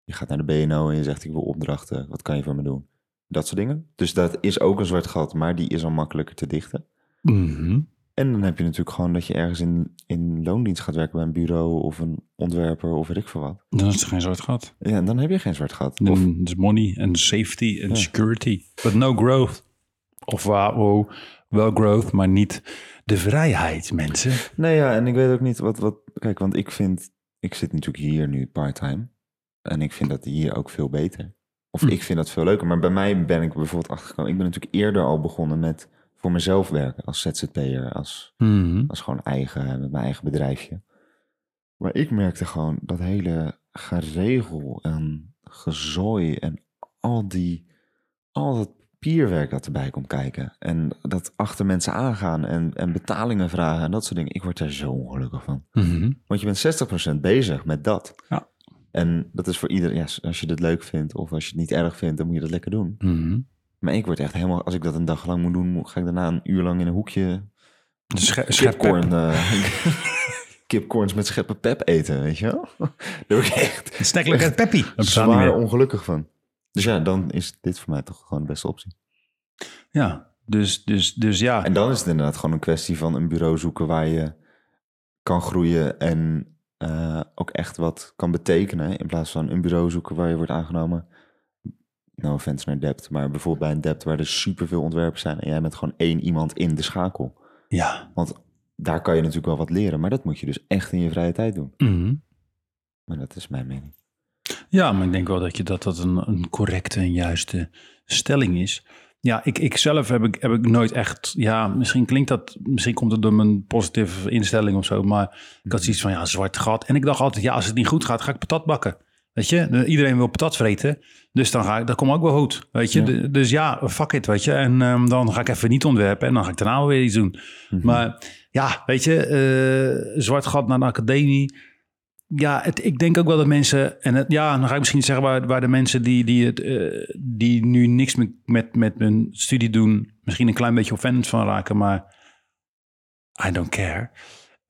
je gaat naar de BNO en je zegt ik wil opdrachten. Wat kan je voor me doen? Dat soort dingen. Dus dat is ook een zwart gat, maar die is al makkelijker te dichten. Mhm. En dan heb je natuurlijk gewoon dat je ergens in, in loondienst gaat werken bij een bureau of een ontwerper of weet ik veel wat. Dan is het geen zwart gat. Ja, en dan heb je geen zwart gat. Of, is money en safety en Ja. security. But no growth. Of wow, wel growth, maar niet de vrijheid, mensen. nee, ja, en ik weet ook niet wat, wat. Kijk, want ik vind. Ik zit natuurlijk hier nu part-time. En ik vind dat hier ook veel beter. Of Hm. ik vind dat veel leuker. Maar bij mij ben ik bijvoorbeeld achtergekomen. Ik ben natuurlijk eerder al begonnen met voor mezelf werken. Als ZZP'er. Als, Mhm. als gewoon eigen, met mijn eigen bedrijfje. Maar ik merkte gewoon dat hele geregel en gezooi en al die, al dat papierwerk dat erbij komt kijken. En dat achter mensen aangaan en, en betalingen vragen en dat soort dingen. Ik word daar zo ongelukkig van. Mhm. Want je bent 60% bezig met dat. Ja. En dat is voor iedereen, ja, als je dat leuk vindt of als je het niet erg vindt, dan moet je dat lekker doen. Mhm. Maar ik word echt helemaal, als ik dat een dag lang moet doen, ga ik daarna een uur lang in een hoekje sche- schep- kipcorn, eh, kipcorns met scheppen pep eten, weet je wel? Daar word ik echt Het snack lekker peppy. Zwaar ongelukkig van. Dus ja, dan is dit voor mij toch gewoon de beste optie. Ja, dus, dus, dus ja. En dan is het inderdaad gewoon een kwestie van een bureau zoeken waar je kan groeien en eh, ook echt wat kan betekenen. In plaats van een bureau zoeken waar je wordt aangenomen. No offense naar Dept, maar bijvoorbeeld bij een Dept waar er superveel ontwerpers zijn en jij bent gewoon één iemand in de schakel. Ja. Want daar kan je natuurlijk wel wat leren, maar dat moet je dus echt in je vrije tijd doen. Mhm. Maar dat is mijn mening. Ja, maar ik denk wel dat je dat, dat een, een correcte en juiste stelling is. ja, ik, ik zelf heb ik, heb ik nooit echt... Ja, misschien klinkt dat... Misschien komt het door mijn positieve instelling of zo. Maar ik had zoiets van, ja, zwart gat. En ik dacht altijd, ja, als het niet goed gaat, ga ik patat bakken. Weet je, De- iedereen wil patat vreten. Dus dan ga ik, dat komt ook wel goed. Weet je, Ja. De- dus ja, fuck it, weet je. En ehm, dan ga ik even niet ontwerpen en dan ga ik daarna weer iets doen. Mhm. Maar ja, weet je, eh, zwart gat naar de academie. Ja, het, ik denk ook wel dat mensen, en het, ja, dan ga ik misschien zeggen waar, waar de mensen die, die, het, eh, die nu niks met, met, met hun studie doen, misschien een klein beetje offended van raken, maar I don't care.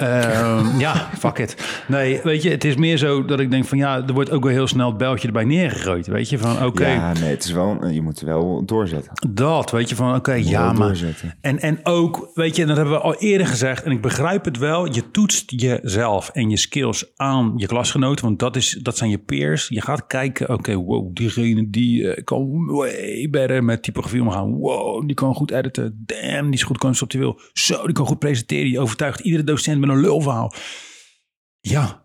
Ehm, ja, fuck it. Nee, weet je, het is meer zo dat ik denk van ja, er wordt ook wel heel snel het beltje erbij neergegooid. Weet je, van oké, Ja, nee, het is wel, je moet wel doorzetten. dat, weet je, van oké, ja, maar doorzetten. en, en ook, weet je, en dat hebben we al eerder gezegd, en ik begrijp het wel, je toetst jezelf en je skills aan je klasgenoten, want dat, is, dat zijn je peers. Je gaat kijken, oké, wow, diegene die eh, kan way better met typografie omgaan. Wow, die kan goed editen. Damn, die is goed conceptueel. Zo, die kan goed presenteren. Die overtuigt iedere docent met een lulverhaal. Ja,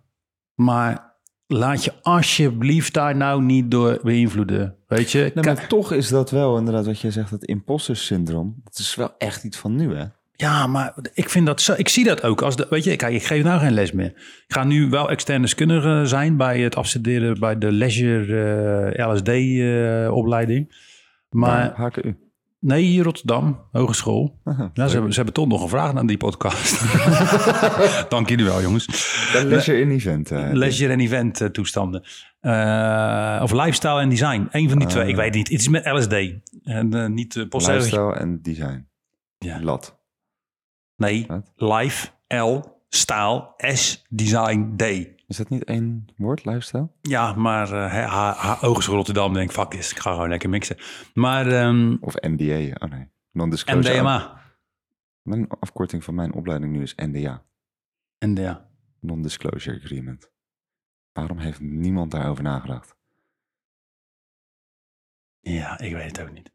maar laat je alsjeblieft daar nou niet door beïnvloeden. Weet je, Nee, maar toch is dat wel inderdaad wat jij zegt, het imposter syndroom. Dat is wel echt iets van nu, hè? Ja, maar ik vind dat zo. Ik zie dat ook als de. Weet je, kijk, ik geef nou geen les meer. Ik ga nu wel extern deskundige zijn bij het afstuderen bij de Leisure eh, LSD-opleiding. maar Nou, HKU. Nee, Rotterdam, Hogeschool. Ja, ze, hebben, ze hebben toch nog gevraagd aan die podcast. Dank jullie wel, jongens. De leisure in event. eh, Leisure en event eh, toestanden. Eh, of lifestyle en design. Eén van die Ah, twee. ja. Ik weet niet. Het is met LSD. En uh, niet uh, Lifestyle en design. Ja. Lat. Nee, Wat? life, L, style, S, design, D. Is dat niet één woord, lifestyle? Ja, maar uh, ha, ha, Hogeschool Rotterdam denk fuck is, ik ga gewoon lekker mixen. Maar um, Of NDA? Oh nee. Non-disclosure. MDMA. Mijn afkorting van mijn opleiding nu is NDA. NDA. Non-disclosure agreement. Waarom heeft niemand daarover nagedacht? Ja, ik weet het ook niet.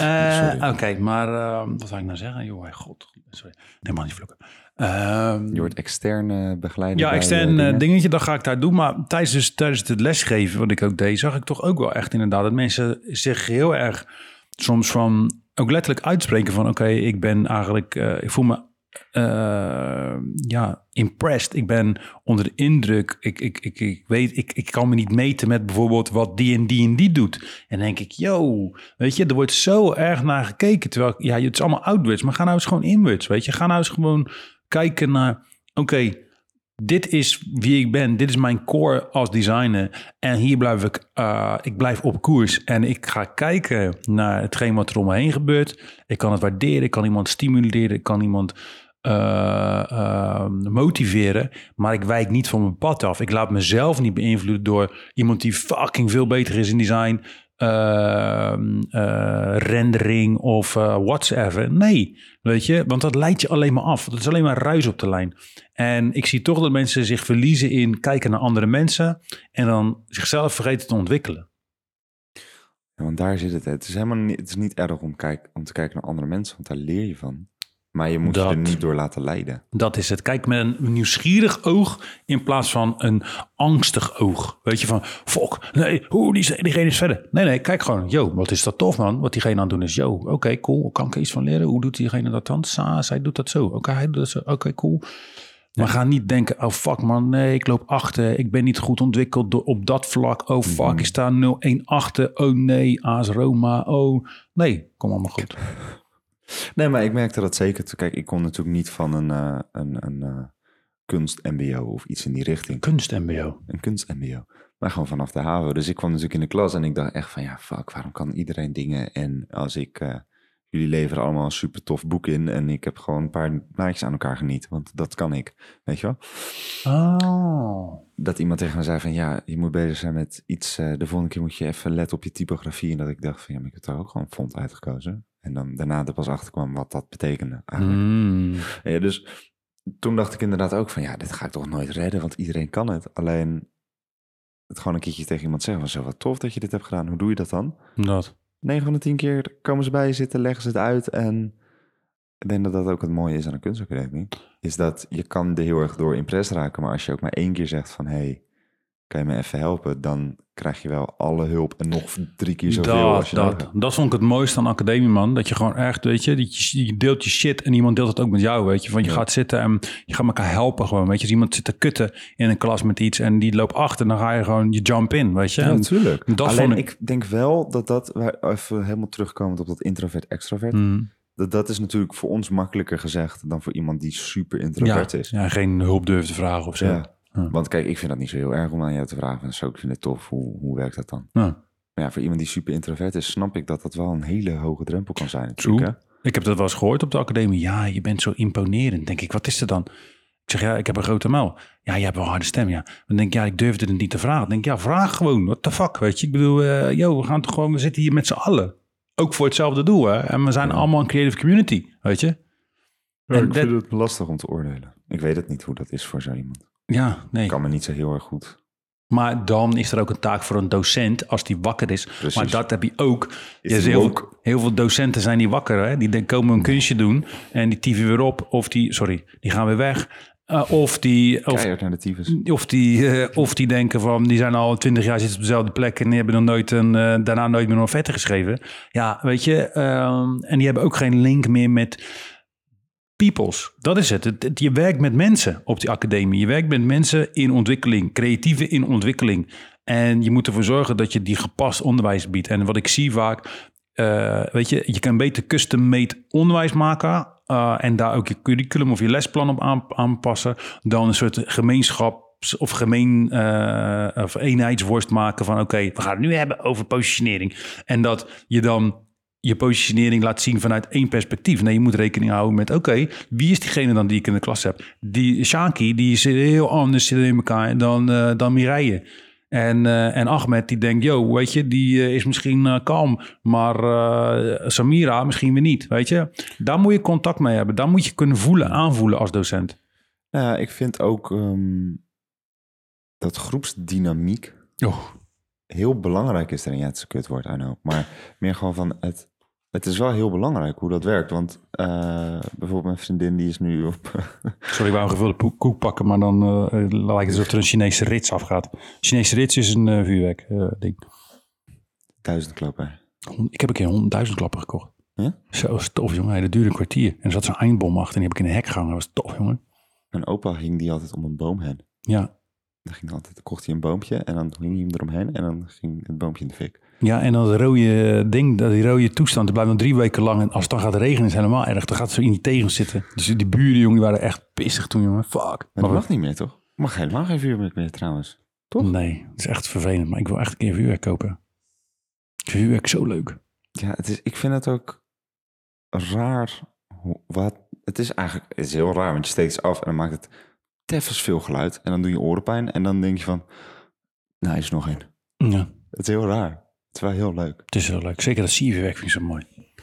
Uh, Oké, okay, maar uh, wat zou ik nou zeggen? Joh, god. Sorry. Nee, man, niet vloeken. Uh, je wordt externe begeleider. Ja, extern uh, dingetje, dat ga ik daar doen. Maar tijdens, dus, tijdens het lesgeven, wat ik ook deed, zag ik toch ook wel echt inderdaad dat mensen zich heel erg soms van ook letterlijk uitspreken van oké, okay, ik ben eigenlijk, uh, ik voel me uh, ja, impressed. Ik ben onder de indruk. Ik, ik, ik, ik weet, ik, ik kan me niet meten met bijvoorbeeld wat die en die en die doet. En dan denk ik, yo, weet je, er wordt zo erg naar gekeken. Terwijl, ja, het is allemaal outwards, maar ga nou eens gewoon inwards, weet je. Ga nou eens gewoon kijken naar, oké, dit is wie ik ben. Dit is mijn core als designer. En hier blijf ik, uh, ik blijf op koers. En ik ga kijken naar hetgeen wat er om me heen gebeurt. Ik kan het waarderen. Ik kan iemand stimuleren. Ik kan iemand uh, uh, motiveren. Maar ik wijk niet van mijn pad af. Ik laat mezelf niet beïnvloeden door iemand die fucking veel beter is in design. Uh, rendering of whatsoever. Nee, weet je, want dat leidt je alleen maar af. Dat is alleen maar ruis op de lijn. En ik zie toch dat mensen zich verliezen in kijken naar andere mensen en dan zichzelf vergeten te ontwikkelen. Ja, want daar zit het. Het is helemaal niet, het is niet erg om, kijk, om te kijken naar andere mensen, want daar leer je van. Maar je moet dat, je er niet door laten leiden. Dat is het. Kijk met een nieuwsgierig oog in plaats van een angstig oog. Weet je van, fuck, nee, hoe, die, diegene is verder. Nee, nee, kijk gewoon, yo, wat is dat tof man. Wat diegene aan het doen is, yo, oké, okay, cool. Kan ik er iets van leren? Hoe doet diegene dat dan? Sa, zij doet dat zo. Oké, okay, hij doet dat zo. Oké, okay, cool. Maar ja. ga niet denken, oh fuck man, nee, ik loop achter. Ik ben niet goed ontwikkeld op dat vlak. Oh fuck, mm. ik sta 0-1 achter. Oh nee, AS Roma. Oh nee, kom allemaal goed. Nee, maar ik merkte dat zeker. Kijk, ik kom natuurlijk niet van een, uh, een, een uh, kunst-MBO of iets in die richting. Kunst-MBO? Een kunst-MBO. Maar gewoon vanaf de HAVO. Dus ik kwam natuurlijk in de klas en ik dacht echt van, ja, fuck, waarom kan iedereen dingen? En als ik, uh, jullie leveren allemaal een super tof boek in en ik heb gewoon een paar plaatjes aan elkaar geniet, want dat kan ik, weet je wel? Oh. Dat iemand tegen me zei van, ja, je moet bezig zijn met iets, de volgende keer moet je even letten op je typografie. En dat ik dacht van, ja, maar ik heb daar ook gewoon font uitgekozen. En dan daarna er pas achter kwam wat dat betekende eigenlijk. Mm. Ja, dus toen dacht ik inderdaad ook van ja, dit ga ik toch nooit redden, want iedereen kan het. Alleen het gewoon een keertje tegen iemand zeggen van zo wat tof dat je dit hebt gedaan. Hoe doe je dat dan? Dat. 9 van de 10 keer komen ze bij je zitten, leggen ze het uit en ik denk dat dat ook het mooie is aan een kunstacademie. Is dat je kan er heel erg door impress raken, maar als je ook maar één keer zegt van hé, hey, kan je me even helpen? Dan krijg je wel alle hulp en nog drie keer zoveel als Dat, je nodig dat, hebt. dat vond ik het mooiste aan academie, man. Dat je gewoon echt, weet je, dat je, je deelt je shit en iemand deelt het ook met jou, weet je. Van je Ja. gaat zitten en je gaat elkaar helpen gewoon, weet je. Als iemand zit te kutten in een klas met iets en die loopt achter, dan ga je gewoon, je jump in, weet je. Ja, natuurlijk. dat Alleen vond ik- ik... denk wel dat dat, even helemaal terugkomend op dat introvert-extrovert, Mm, dat, dat is natuurlijk voor ons makkelijker gezegd dan voor iemand die super introvert ja, is. ja, geen hulp durven te vragen of zo. Ja. Ja. Want kijk, ik vind dat niet zo heel erg om aan jou te vragen. Zo, ik vind het tof. Hoe, hoe werkt dat dan? Ja. Maar ja, voor iemand die super introvert is, snap ik dat dat wel een hele hoge drempel kan zijn. Natuurlijk, True. Ik heb dat wel eens gehoord op de academie. Ja, je bent zo imponerend. Denk ik, wat is er dan? Ik zeg, ja, ik heb een grote mel. Ja, je hebt wel een harde stem, ja. Dan denk ik, ja, ik durfde het niet te vragen. Dan denk ik, ja, vraag gewoon. What the fuck, weet je? Ik bedoel, yo, we gaan toch gewoon, we zitten hier met z'n allen. Ook voor hetzelfde doel, hè? En we zijn Ja. allemaal een creative community, weet je? hè? En ik vind het lastig om te oordelen. Ik weet het niet hoe dat is voor zo iemand. Ja, nee. Ik kan me niet zo heel erg goed. Maar dan is er ook een taak voor een docent als die wakker is. Precies. Maar dat heb je ook. Is Ja, die heel, veel, heel veel docenten zijn die wakker. Hè? Die komen een kunstje doen en die tieven weer op. Of die, sorry, die gaan weer weg. Eh, of die, of, naar de of, die, eh, of die denken van, die zijn al twintig jaar zitten op dezelfde plek en die hebben nog nooit een, eh, daarna nooit meer een offerte geschreven. Ja, weet je, ehm, en die hebben ook geen link meer met peoples. Dat is het. Je werkt met mensen op die academie. Je werkt met mensen in ontwikkeling, creatieve in ontwikkeling. En je moet ervoor zorgen dat je die gepast onderwijs biedt. En wat ik zie vaak, eh, weet je, je kan beter custom-made onderwijs maken. eh, en daar ook je curriculum of je lesplan op aan- aanpassen. Dan een soort gemeenschaps- of gemeen eh, of eenheidsworst maken van oké, we gaan het nu hebben over positionering. En dat je dan je positionering laat zien vanuit één perspectief. Nee, je moet rekening houden met oké, wie is diegene dan die ik in de klas heb? Die Shaki, die zit heel anders in elkaar dan, eh dan Mireille. En, eh, en Ahmed die denkt, yo, weet je, die eh, is misschien kalm, maar Samira misschien weer niet, weet je. Daar moet je contact mee hebben. Daar moet je kunnen voelen, aanvoelen als docent. Nou ik vind ook ehm, dat groepsdynamiek Oh, heel belangrijk is erin. Ja, het is een kutwoord, I know. Maar meer gewoon van het... Het is wel heel belangrijk hoe dat werkt. Want eh, bijvoorbeeld mijn vriendin die is nu op... sorry, ik wou een gevulde koek pakken, maar dan eh, lijkt het alsof er een Chinese rits afgaat. Chinese rits is een eh, vuurwerk eh, ding. duizend klappen. Ik heb een keer honderdduizend klappen gekocht. Ja? Zo is tof, jongen. Dat duurde een kwartier. En er zat zo'n eindbom achter en die heb ik in een hek gehangen. Dat was tof, jongen. Mijn opa hing die altijd om een boom heen. Ja. Dan ging altijd, dan kocht hij een boompje en dan hing hij hem eromheen en dan ging het boompje in de fik. Ja, en dat rode ding, dat die rode toestand, die blijft nog drie weken lang. En als het dan gaat regenen, is het helemaal erg. Dan gaat het zo in die tegen zitten. Dus die buren, jongen, die waren echt pissig toen, jongen. Fuck. Maar Maar dat mag niet meer, toch? Mag helemaal geen vuurwerk meer trouwens. toch? Nee, het is echt vervelend. Maar ik wil echt een keer vuurwerk kopen. Ik vind vuurwerk zo leuk. Ja, het is, ik vind het ook raar. Wat, het is eigenlijk het is heel raar, want je steekt ze af en dan maakt het teffens veel geluid. En dan doe je orenpijn en dan denk je van, nou is er nog één. Ja, Het is heel raar. Het is wel heel leuk. het is heel leuk. Zeker dat siervuurwerk vind ik zo mooi.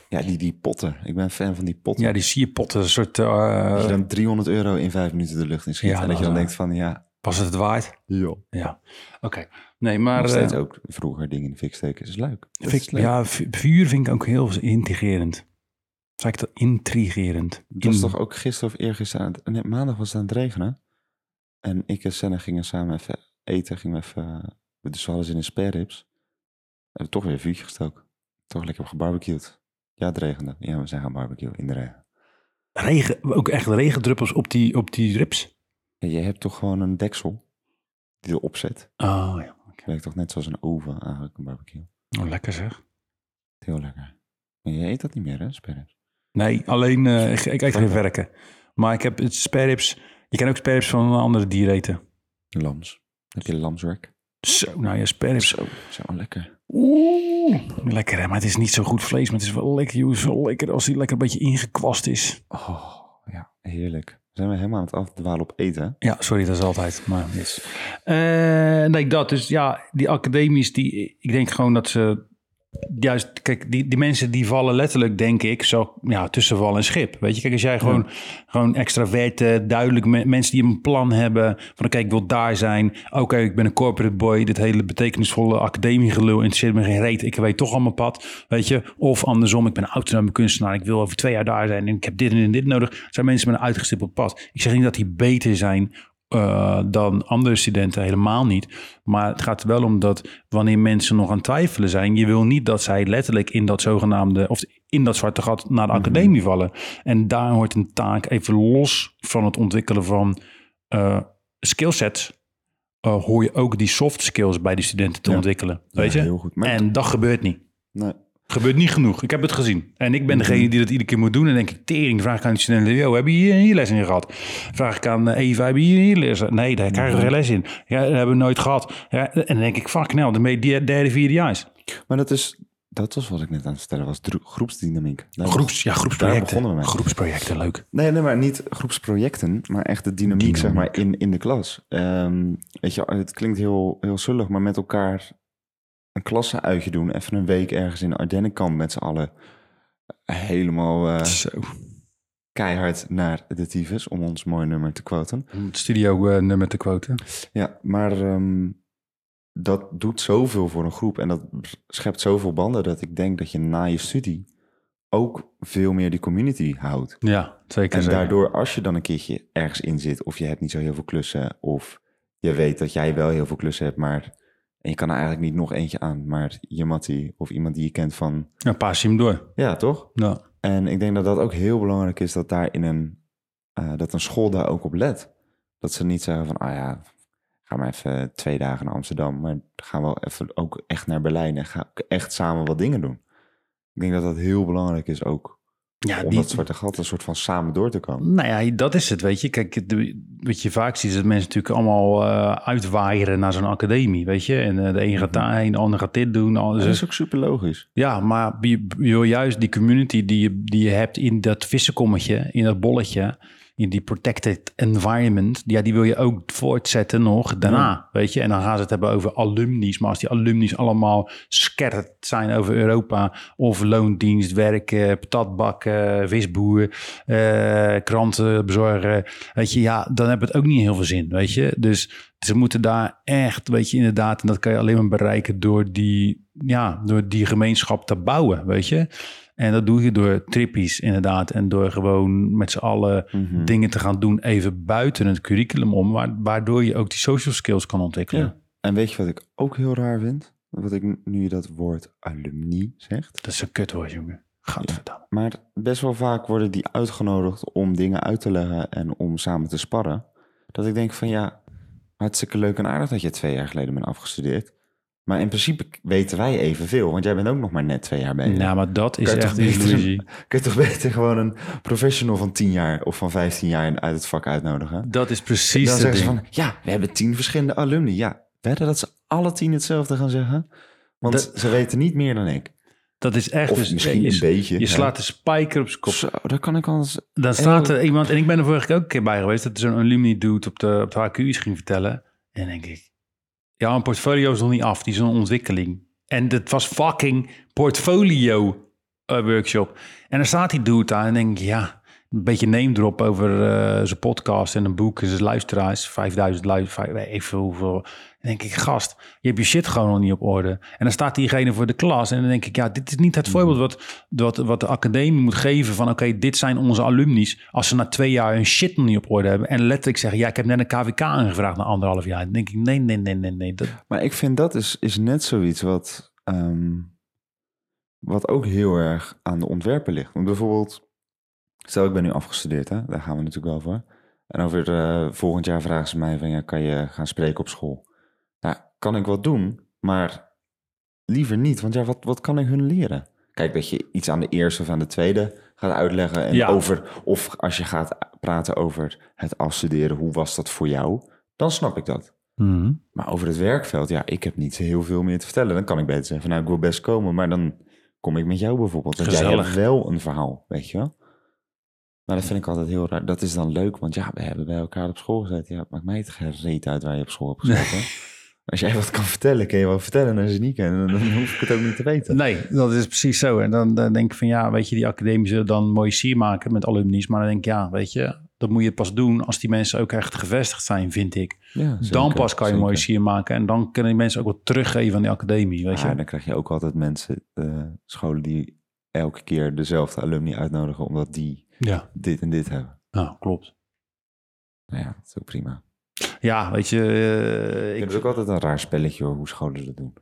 Ja, die, die potten. Ik ben fan van die potten. Ja, die sierpotten, een soort... eh, Dat je dan 300 euro in vijf minuten de lucht in schiet. Ja, en dat je dan is denkt van, ja, was het het waard? joh. Ja. Oké. Nee, maar... Nog steeds eh, ook vroeger dingen in de fik steken. is leuk. Dat is leuk. ja, vu- vuur vind ik ook heel intrigerend. Zeg ik dat? Intrigerend. Het was In- toch ook gisteren of eergisteren, aan het- nee, maandag was het aan het regenen. En ik en Senna gingen samen even eten, gingen we even, dus we hadden zin in spare ribs. We hebben toch weer een vuurtje gestoken. Toch lekker gebarbecued. Ja, het regende. Ja, we zijn gaan barbecuen in de regen. Regen, ook echt regendruppels op die, op die rips. En je hebt toch gewoon een deksel die erop zet. Oh ja. Het werkt toch net zoals een oven eigenlijk, een barbecue. Oh, lekker zeg. Heel lekker. Maar je eet dat niet meer, hè, spare ribs? Nee, alleen eh, ik, ik eet geen werken. Maar ik heb het spareribs. Je kan ook spareribs van een andere dier eten. Lams. Heb je lamswerk? Zo, nou ja, spareribs. Zo, zo lekker. Oeh, lekker hè. Maar het is niet zo goed vlees, maar het is wel lekker. joh. Het is wel lekker als die lekker een beetje ingekwast is. Oh, ja, heerlijk. Zijn we helemaal aan het afdwalen op eten? Ja, sorry, dat is altijd. Maar yes. Eh, nee, dat. Dus ja, die academies, die, ik denk gewoon dat ze juist, kijk, die, die mensen die vallen letterlijk, denk ik, zo ja, tussen wal en schip. Weet je, kijk, als jij gewoon, gewoon extraverte, duidelijk me- mensen die een plan hebben van, oké, ik wil daar zijn. Oké, ik ben een corporate boy. Dit hele betekenisvolle academiegelul interesseert me geen reet. Ik weet toch al mijn pad, weet je. Of andersom, ik ben een autonome kunstenaar. Ik wil over twee jaar daar zijn en ik heb dit en dit nodig. Zijn mensen met een uitgestippeld pad. Ik zeg niet dat die beter zijn eh, dan andere studenten helemaal niet. Maar het gaat er wel om dat wanneer mensen nog aan twijfelen zijn, je wil niet dat zij letterlijk in dat zogenaamde, of in dat zwarte gat naar de Mhm. academie vallen. En daar hoort een taak even los van het ontwikkelen van eh skillsets. eh, hoor je ook die soft skills bij die studenten te Ja. ontwikkelen. Weet Ja, je? heel goed. Maar- En dat gebeurt niet. Nee. Gebeurt niet genoeg. Ik heb het gezien. En ik ben Mhm. degene die dat iedere keer moet doen. En denk ik, tering, vraag ik aan de studenten. Yo, heb je hier, hier les in gehad? Vraag ik aan eh, Eva, heb je hier, hier les? Nee, daar krijgen we geen les in. Ja, dat hebben we nooit gehad. Ja, en dan denk ik, fuck, nou, dan ben je die derde, vierde jaar. Maar dat is, dat was wat ik net aan het vertellen was, groepsdynamiek. Daar Groeps, ja, groepsprojecten. Groepsprojecten, leuk. Nee, nee, maar niet groepsprojecten, maar echt de dynamiek, zeg maar, in, in de klas. Ehm, weet je, het klinkt heel, heel zullig, maar met elkaar een klasse-uitje doen, even een week ergens in Ardennenkamp met z'n allen, helemaal eh, Zo. keihard naar de tyfus, om ons mooi nummer te quoten. Om het studio eh, nummer te quoten. Ja, maar ehm, dat doet zoveel voor een groep en dat schept zoveel banden dat ik denk dat je na je studie ook veel meer die community houdt. Ja, zeker. En daardoor, als je dan een keertje ergens in zit, of je hebt niet zo heel veel klussen, of je weet dat jij wel heel veel klussen hebt, maar en je kan er eigenlijk niet nog eentje aan, maar je mattie of iemand die je kent van, Ja, paas je hem door. ja, toch? Ja. En ik denk dat dat ook heel belangrijk is dat daar in een, eh, dat een school daar ook op let. Dat ze niet zeggen van, ah ja, ga maar even twee dagen naar Amsterdam, maar gaan we wel even ook echt naar Berlijn en ga ook echt samen wat dingen doen. Ik denk dat dat heel belangrijk is ook, Ja, om die, dat zwarte gat een soort van samen door te komen. Nou ja, dat is het, weet je. Kijk, de- wat je vaak ziet is dat mensen natuurlijk allemaal eh uitwaaieren naar zo'n academie, weet je. En eh, de een gaat daarheen, de ander gaat dit doen. Dat is ook super logisch. Ja, maar je, juist die community die je, die je hebt in dat vissenkommetje, in dat bolletje, die protected environment, ja, die wil je ook voortzetten nog daarna, weet je. En dan gaan ze het hebben over alumni's, maar als die alumni's allemaal scatterd zijn over Europa, of loondienst, werken, patatbakken, visboer, eh, kranten bezorgen, weet je, ja, dan heb het ook niet heel veel zin, weet je. Dus ze moeten daar echt, weet je, inderdaad, en dat kan je alleen maar bereiken door die, ja, door die gemeenschap te bouwen, weet je. En dat doe je door trippies inderdaad en door gewoon met z'n allen Mhm. dingen te gaan doen even buiten het curriculum om, wa- waardoor je ook die social skills kan ontwikkelen. Ja. En weet je wat ik ook heel raar vind? Wat ik nu je dat woord alumni zegt. Dat is een kutwoord, jongen. Gadverdamme. Maar best wel vaak worden die uitgenodigd om dingen uit te leggen en om samen te sparren. Dat ik denk van ja, hartstikke leuk en aardig dat je twee jaar geleden bent afgestudeerd. Maar in principe weten wij evenveel, want jij bent ook nog maar net twee jaar bezig. Nou, maar dat is echt beter- illusie. Kun je toch beter gewoon een professional van 10 jaar of van 15 jaar uit het vak uitnodigen? Dat is precies Dan zeggen ze van, ja, we hebben tien verschillende alumni. Ja, wedden dat ze alle tien hetzelfde gaan zeggen? Want Dat- ze weten niet meer dan ik. Dat is echt... Of dus, misschien je, een beetje. Je ja. slaat de spijker op zijn kop. Zo, daar kan ik anders... Dan staat er iemand, en ik ben er vorige keer ook een keer bij geweest, dat er zo'n alumni dude op de, op de HQ iets ging vertellen. En denk ik, ja, een portfolio is nog niet af, die is een ontwikkeling. En dat was fucking portfolio eh, workshop. En dan staat die dude daar en denk ik, ja, een beetje name drop over eh, zijn podcast en een boek en zijn luisteraars, 5000 luisteraars, veel hoeveel. Denk ik, gast, je hebt je shit gewoon nog niet op orde. En dan staat diegene voor de klas en dan denk ik, ja, dit is niet het voorbeeld wat, wat, wat de academie moet geven van, oké, dit zijn onze alumni's. Als ze na twee jaar hun shit nog niet op orde hebben en letterlijk zeggen, ja, ik heb net een KVK aangevraagd na anderhalf jaar. Dan denk ik, nee, nee, nee, nee, nee. Dat, Maar ik vind dat is, is net zoiets wat, ehm, wat ook heel erg aan de ontwerpen ligt. Want bijvoorbeeld, stel ik ben nu afgestudeerd, hè? daar gaan we natuurlijk wel voor. En over eh, volgend jaar vragen ze mij van, ja, kan je gaan spreken op school? Nou, kan ik wat doen, maar liever niet. Want ja, wat, wat kan ik hun leren? Kijk, dat je iets aan de eerste of aan de tweede gaat uitleggen. En Ja. over, of als je gaat praten over het afstuderen, hoe was dat voor jou? Dan snap ik dat. Mhm. Maar over het werkveld, ja, ik heb niet heel veel meer te vertellen. Dan kan ik beter zeggen, nou, ik wil best komen, maar dan kom ik met jou bijvoorbeeld. Want jij hebt wel een verhaal, weet je wel. Maar dat vind ik altijd heel raar. Dat is dan leuk, want ja, we hebben bij elkaar op school gezeten. Ja, het maakt mij het gereed uit waar je op school hebt gezeten. Als jij wat kan vertellen, kun je wel vertellen. En als je niet kan, dan, dan hoef ik het ook niet te weten. Nee, dat is precies zo. En dan, dan denk ik van ja, weet je, die academie zullen dan mooi sier maken met alumni's. Maar dan denk ik, ja, weet je, dat moet je pas doen als die mensen ook echt gevestigd zijn, vind ik. Ja, dan pas kan je mooi sier maken. En dan kunnen die mensen ook wat teruggeven aan die academie, weet Ja, je. dan krijg je ook altijd mensen, eh, scholen die elke keer dezelfde alumni uitnodigen, omdat die Ja, dit en dit hebben. nou, klopt. Nou ja, dat is ook prima. Ja, weet je, eh, Ik vind het ook altijd een raar spelletje hoor, hoe scholen dat doen.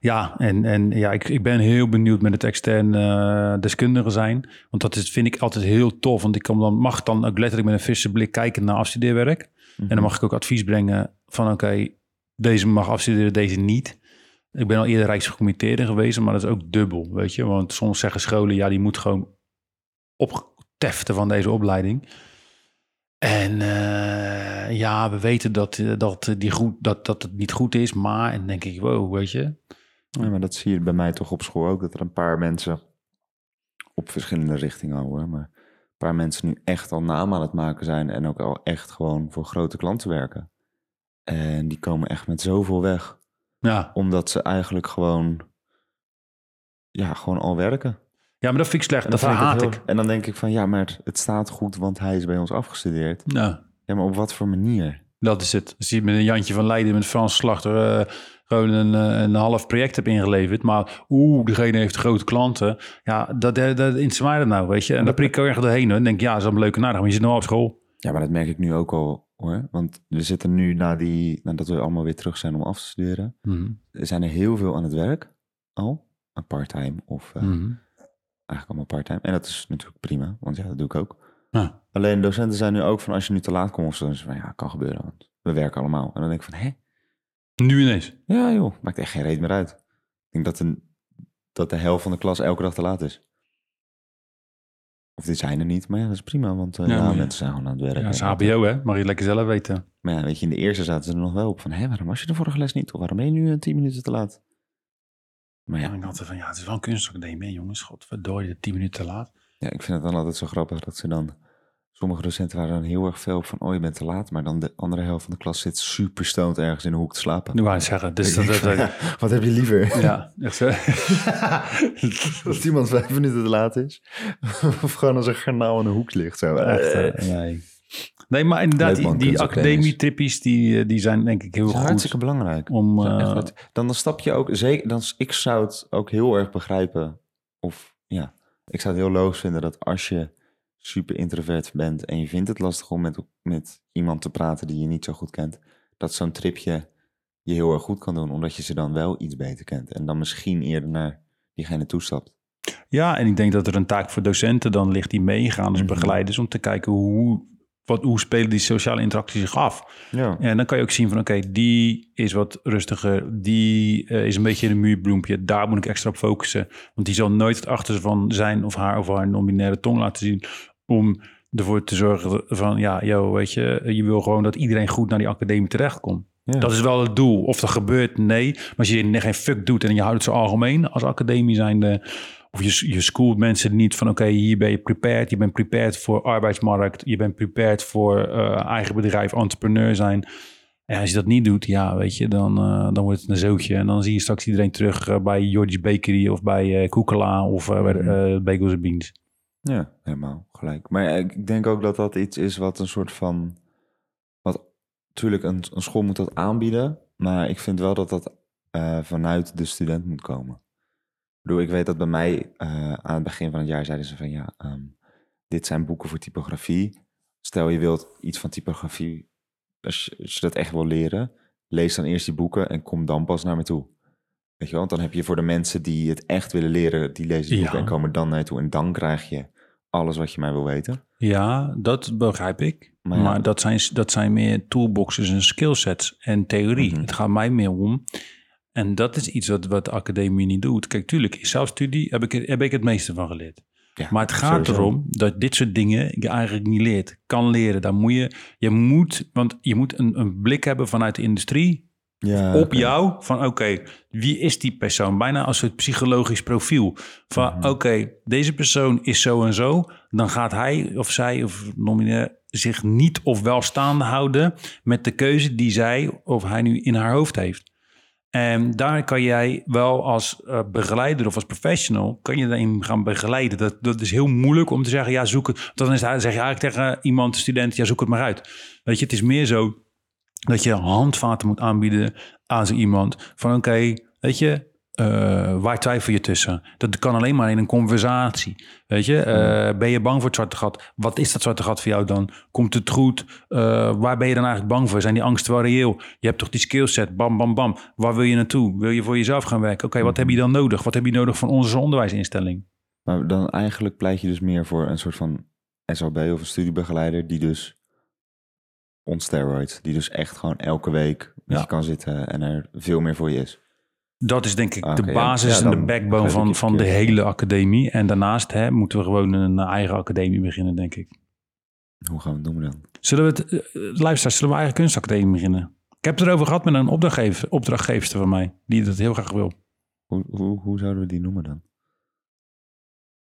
ja, en, en ja, ik, ik ben heel benieuwd met het extern eh, deskundige zijn. Want dat is, vind ik altijd heel tof. Want ik kan dan, mag dan ook letterlijk met een frisse blik kijken naar afstudeerwerk. En dan mag ik ook advies brengen van oké, deze mag afstuderen, deze niet. Ik ben al eerder rijksgecommitteerde geweest, maar dat is ook dubbel, weet je. Want soms zeggen scholen, ja, die moet gewoon opteften van deze opleiding. En eh, ja, we weten dat, eh, dat, die goed, dat, dat het niet goed is, maar en dan denk ik, wow, weet je. Ja, maar dat zie je bij mij toch op school ook, dat er een paar mensen op verschillende richtingen houden. Maar een paar mensen nu echt al naam aan het maken zijn en ook al echt gewoon voor grote klanten werken. En die komen echt met zoveel weg, Ja, omdat ze eigenlijk gewoon, ja, gewoon al werken. Ja maar dat vind ik slecht, En dat dan haat ik. heel- En dan denk ik van, ja, maar het- staat goed, want hij is bij ons afgestudeerd. Ja, Ja, maar op wat voor manier? dat is het. Als je met een Jantje van Leiden met Frans Slachter eh, gewoon een, eh, een half project hebt ingeleverd, maar oeh, diegene heeft grote klanten. Ja, dat, dat, dat interesseert dat nou, weet je. En daar prik ik er erg doorheen. En denk, ja, dat is allemaal leuk en aardig, maar je zit nog op school. Ja, maar dat merk ik nu ook al, hoor. Want we zitten nu, na die, nadat we allemaal weer terug zijn om af te studeren, Mhm. er zijn er heel veel aan het werk al. Een part-time of eh, Mhm. Eigenlijk allemaal part-time. En dat is natuurlijk prima, want ja, dat doe ik ook. Ja. Alleen docenten zijn nu ook van, als je nu te laat komt of zo, van, ja, kan gebeuren, want we werken allemaal. En dan denk ik van, hè? Nu ineens. Ja joh, maakt echt geen reet meer uit. Ik denk dat, een, dat de helft van de klas elke dag te laat is. Of die zijn er niet, maar ja, dat is prima, want eh, ja. mensen zijn gewoon aan het werken. Ja, dat is HBO hè, mag je lekker zelf weten. Maar ja, weet je, in de eerste zaten ze er nog wel op van, hé, waarom was je de vorige les niet? Of waarom ben je nu eh, tien minuten te laat? Maar Ja, ja, ik dacht van, ja, het is wel een kunstacademie, jongens. Godverdorie, tien minuten te laat. ja, ik vind het dan altijd zo grappig dat ze dan... Sommige docenten waren dan heel erg veel van, oh, je bent te laat. Maar dan de andere helft van de klas zit super stoned ergens in de hoek te slapen. Nu wou zeggen. Dus dat, dat, dat- Ja, wat heb je liever? ja, echt zo. Als iemand vijf minuten te laat is. of gewoon als een garnaal in de hoek ligt. Zo. Echt, eh, nee. Nee, maar inderdaad, Leuk, die, man, die academietrippies, die, eh, die zijn denk ik heel Dat is goed. hartstikke belangrijk. Om, echt eh, wat- dan, dan stap je ook zeker. Dan, ik zou het ook heel erg begrijpen. Of ja, ik zou het heel logisch vinden dat als je super introvert bent en je vindt het lastig om met, met iemand te praten die je niet zo goed kent, dat zo'n tripje je heel erg goed kan doen, omdat je ze dan wel iets beter kent. En dan misschien eerder naar diegene toestapt. ja, en ik denk dat er een taak voor docenten dan ligt die meegaan als Mhm. begeleiders om te kijken hoe, wat, hoe spelen die sociale interacties zich af. Ja. En dan kan je ook zien van oké, die is wat rustiger, die eh, is een beetje een muurbloempje, daar moet ik extra op focussen. Want die zal nooit het achterste van zijn of haar of haar non-binaire tong laten zien om ervoor te zorgen van ja, joh, weet je, je wil gewoon dat iedereen goed naar die academie terechtkomt. Ja. Dat is wel het doel. Of dat gebeurt, nee. Maar als je geen fuck doet en je houdt het zo algemeen als academie zijnde, of je, je schoolt mensen niet van oké, hier ben je prepared. Je bent prepared voor arbeidsmarkt. Je bent prepared voor eh, eigen bedrijf, entrepreneur zijn. En als je dat niet doet, ja, weet je, dan, eh, dan wordt het een zootje. En dan zie je straks iedereen terug eh, bij George's Bakery of bij eh Koekela of bij Mhm. Bagels and Beans. Ja, helemaal gelijk. Maar ik denk ook dat dat iets is wat een soort van. Wat natuurlijk, een, een school moet dat aanbieden. Maar ik vind wel dat dat vanuit de student moet komen. Ik bedoel, ik weet dat bij mij eh, aan het begin van het jaar zeiden ze van ja, ehm, dit zijn boeken voor typografie. Stel je wilt iets van typografie, als je, als je dat echt wil leren, lees dan eerst die boeken en kom dan pas naar me toe. Weet je wel, want dan heb je voor de mensen die het echt willen leren, die lezen die Ja. boeken en komen dan naar je toe. En dan krijg je alles wat je mij wil weten. Ja, dat begrijp ik. Maar dat, zijn, dat zijn meer toolboxes en skillsets en theorie. Mhm. Het gaat mij meer om. En dat is iets wat, wat de academie niet doet. Kijk, tuurlijk, in zelfstudie heb ik, heb ik het meeste van geleerd. Ja, Maar het gaat sowieso. erom dat dit soort dingen je eigenlijk niet leert. Kan leren. Dan moet je, je moet, want je moet een, een blik hebben vanuit de industrie ja, op jou van oké, wie is die persoon? Bijna als een psychologisch profiel. Van Mhm. oké, deze persoon is zo en zo. Dan gaat hij of zij of nominair zich niet of wel staande houden met de keuze die zij of hij nu in haar hoofd heeft. En daar kan jij wel als eh, begeleider of als professional, kan je daarin gaan begeleiden. Dat, dat is heel moeilijk om te zeggen, ja zoek het. Dan is, zeg je eigenlijk tegen iemand, student, ja zoek het maar uit. Weet je, het is meer zo dat je handvaten moet aanbieden aan zo iemand. Van oké, weet je, eh, waar twijfel je tussen? Dat kan alleen maar in een conversatie. Weet je, Eh, ben je bang voor het zwarte gat? Wat is dat zwarte gat voor jou dan? Komt het goed? Eh, waar ben je dan eigenlijk bang voor? Zijn die angsten wel reëel? Je hebt toch die skillset, bam, bam, bam. Waar wil je naartoe? Wil je voor jezelf gaan werken? Oké, wat heb je dan nodig? Wat heb je nodig van onze onderwijsinstelling? Maar dan eigenlijk pleit je dus meer voor een soort van SLB of een studiebegeleider die dus on steroids, die dus echt gewoon elke week met Ja. je kan zitten en er veel meer voor je is. Dat is denk ik de basis Ja, en de backbone van, van de hele academie. En daarnaast hè, moeten we gewoon een eigen academie beginnen, denk ik. Hoe gaan we het noemen dan? Zullen we het, eh, luisteraars, zullen we eigen kunstacademie beginnen? Ik heb het erover gehad met een opdrachtgever, opdrachtgeefster van mij, die dat heel graag wil. Hoe, hoe, hoe zouden we die noemen dan?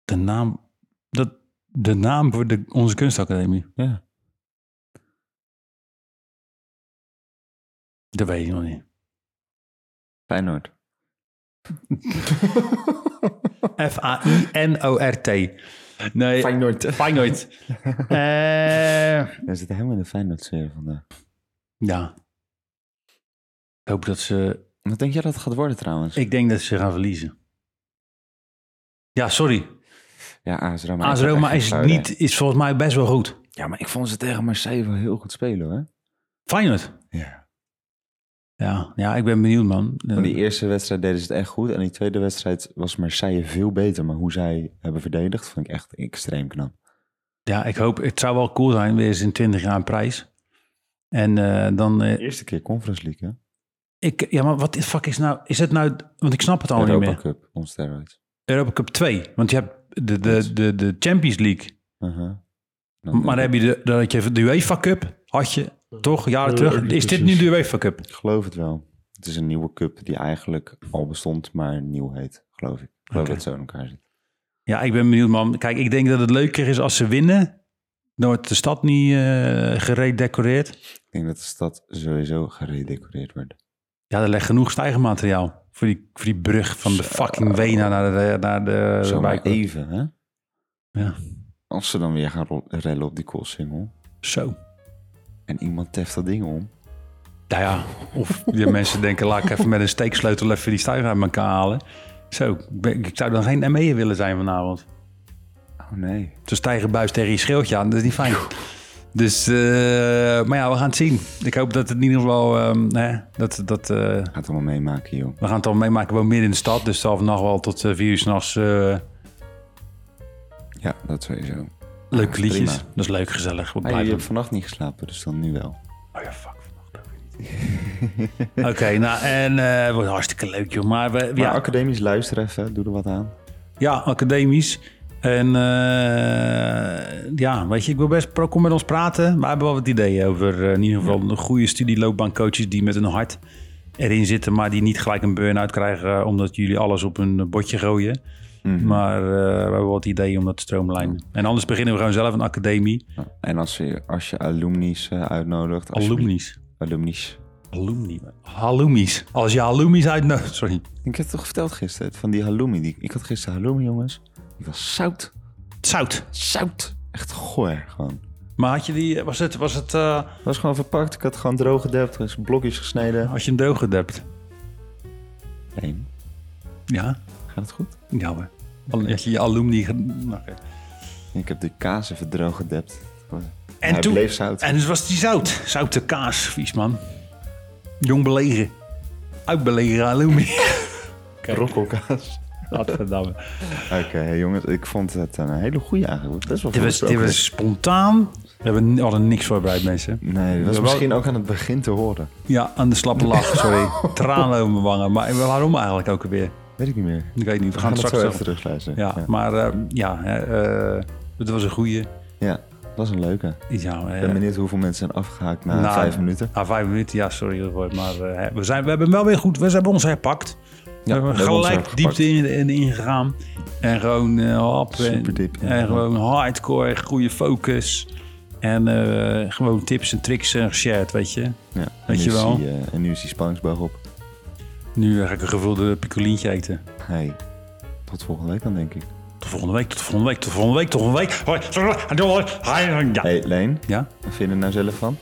De naam, dat, de naam voor de, onze kunstacademie, Ja. dat weet ik nog niet. Feyenoord. F-A-I-N-O-R-T. Nee, Feyenoord. Feyenoord. Eh, We zitten helemaal in de Feyenoord-sfeer vandaag. ja. Ik hoop dat ze... Wat denk jij dat het gaat worden trouwens? Ik denk dat ze gaan verliezen. Ja, sorry. Ja, AS Roma. AS is, niet, is volgens mij best wel goed. Ja, maar ik vond ze tegen Marseille wel heel goed spelen hoor. Feyenoord. Ja. Ja, ja ik ben benieuwd, man. Van die eerste wedstrijd deden ze het echt goed. En die tweede wedstrijd was Marseille veel beter. Maar hoe zij hebben verdedigd, vond ik echt extreem knap. Ja, ik hoop, het zou wel cool zijn, weer eens in 20 jaar een prijs. En eh, dan, eh, Eerste keer Conference League, hè? ik, ja, maar wat de fuck is nou, is het nou, want ik snap het al niet Europa meer. Cup, on steroids. Europa Cup 2, want je hebt de, de, de, de Champions League, Uh-huh. Maar dan heb je de, had je de UEFA Cup, had je toch, jaren terug. Is dit nu de UEFA Cup? Ik geloof het wel. Het is een nieuwe cup die eigenlijk al bestond, maar nieuw heet, geloof ik. Ik geloof dat het zo in elkaar zit. Ja, ik ben benieuwd, man. Kijk, ik denk dat het leuker is als ze winnen. Dan wordt de stad niet eh geredecoreerd. Ik denk dat de stad sowieso geredecoreerd wordt. Ja, er ligt genoeg stijgermateriaal voor die, voor die brug van de fucking Wena naar de, naar de Zo maar even, hè? Ja, Als ze dan weer gaan rellen op die koolsingel zo. En iemand teft dat ding om. Nou ja, of die mensen denken, laat ik even met een steeksleutel even die stijger uit elkaar halen. Zo, ik, zou dan geen ME'er willen zijn vanavond. Oh nee. Zo'n stijgerbuis tegen je schildje aan, dat is niet fijn. Dus, eh, maar ja, we gaan het zien. Ik hoop dat het in ieder geval, ehm, hè, dat, dat, eh, Gaat het allemaal meemaken, joh. we gaan het al meemaken, wel midden in de stad. Dus het zal vannacht wel tot eh, vier uur s'nachts uh, Ja, dat sowieso. Leuke is liedjes. prima. Dat is leuk, gezellig. Ah, je hebt vannacht niet geslapen, dus dan nu wel. Oh ja, fuck, vannacht ook niet. Oké, nou en het wordt hartstikke leuk joh. Maar we, Maar ja, academisch luister even, doe er wat aan. ja, academisch. En eh, ja, weet je, ik wil best pro- kom met ons praten. Maar we hebben wel wat ideeën over eh, in ieder geval een goede studieloopbaancoaches die met een hart erin zitten, maar die niet gelijk een burn-out krijgen omdat jullie alles op een bordje gooien. Mhm. Maar eh, we hebben wat ideeën om dat te stroomlijnen. En anders beginnen we gewoon zelf een academie. En als je, als je alumni's eh, uitnodigt. Alumni's. Alumni's. Alumni. Halloumis. Als je halloumis uitnodigt. Sorry. Ik heb het toch verteld gisteren, van die halloumi. Die, ik had gisteren halloumi, jongens. Die was zout. Zout. Zout. Echt goor, gewoon. Maar had je die, was het, was het, eh, Het was gewoon verpakt. Ik had gewoon droog gedept, dus blokjes gesneden. had je een deug gedept? Eén. Ja. Gaat het goed? Ja hoor. Al- Had je je alumni... nou. Ik heb de kaas even droog gedept. En Hij toen, bleef zout. en dus was die zout. Zoute kaas, vies man. Jong belegen. Uitbelegen alumni. Brokkelkaas. Gadverdamme. Oké, jongens. Ik vond het een hele goede eigenlijk. Best wel Dit was, dit was spontaan. We hebben, hadden niks voorbereid mensen. Nee, dat was misschien ook aan het begin te horen. Ja, aan de slappe lach, sorry. Tranen over mijn wangen. Maar waarom eigenlijk ook alweer? Weet ik niet meer. Ik weet niet. We gaan het straks even terugluisteren. Ja, ja. maar eh, ja, eh, het was een goede. Ja, dat was een leuke. Ja, Ik eh, ben benieuwd hoeveel mensen zijn afgehaakt na Nou, vijf minuten. Ah, vijf minuten, ja, sorry. Maar we, zijn, we hebben wel weer goed. We hebben ons herpakt. we hebben we hebben gelijk diepte in, in, ingegaan. En gewoon hop, en, Super diep. en gewoon hardcore, goede focus. En gewoon tips en tricks en geshared, weet je. Ja. Weet je wel. die, en nu is die spanningsboog op. Nu ga ik een gevulde picolientje eten. Hey, tot volgende week dan denk ik. Tot volgende week, tot volgende week, tot volgende week, tot volgende week. Hoi, hoi, hoi, hoi. Ja. Hey, Leen, Ja? wat vind je er nou zelf van?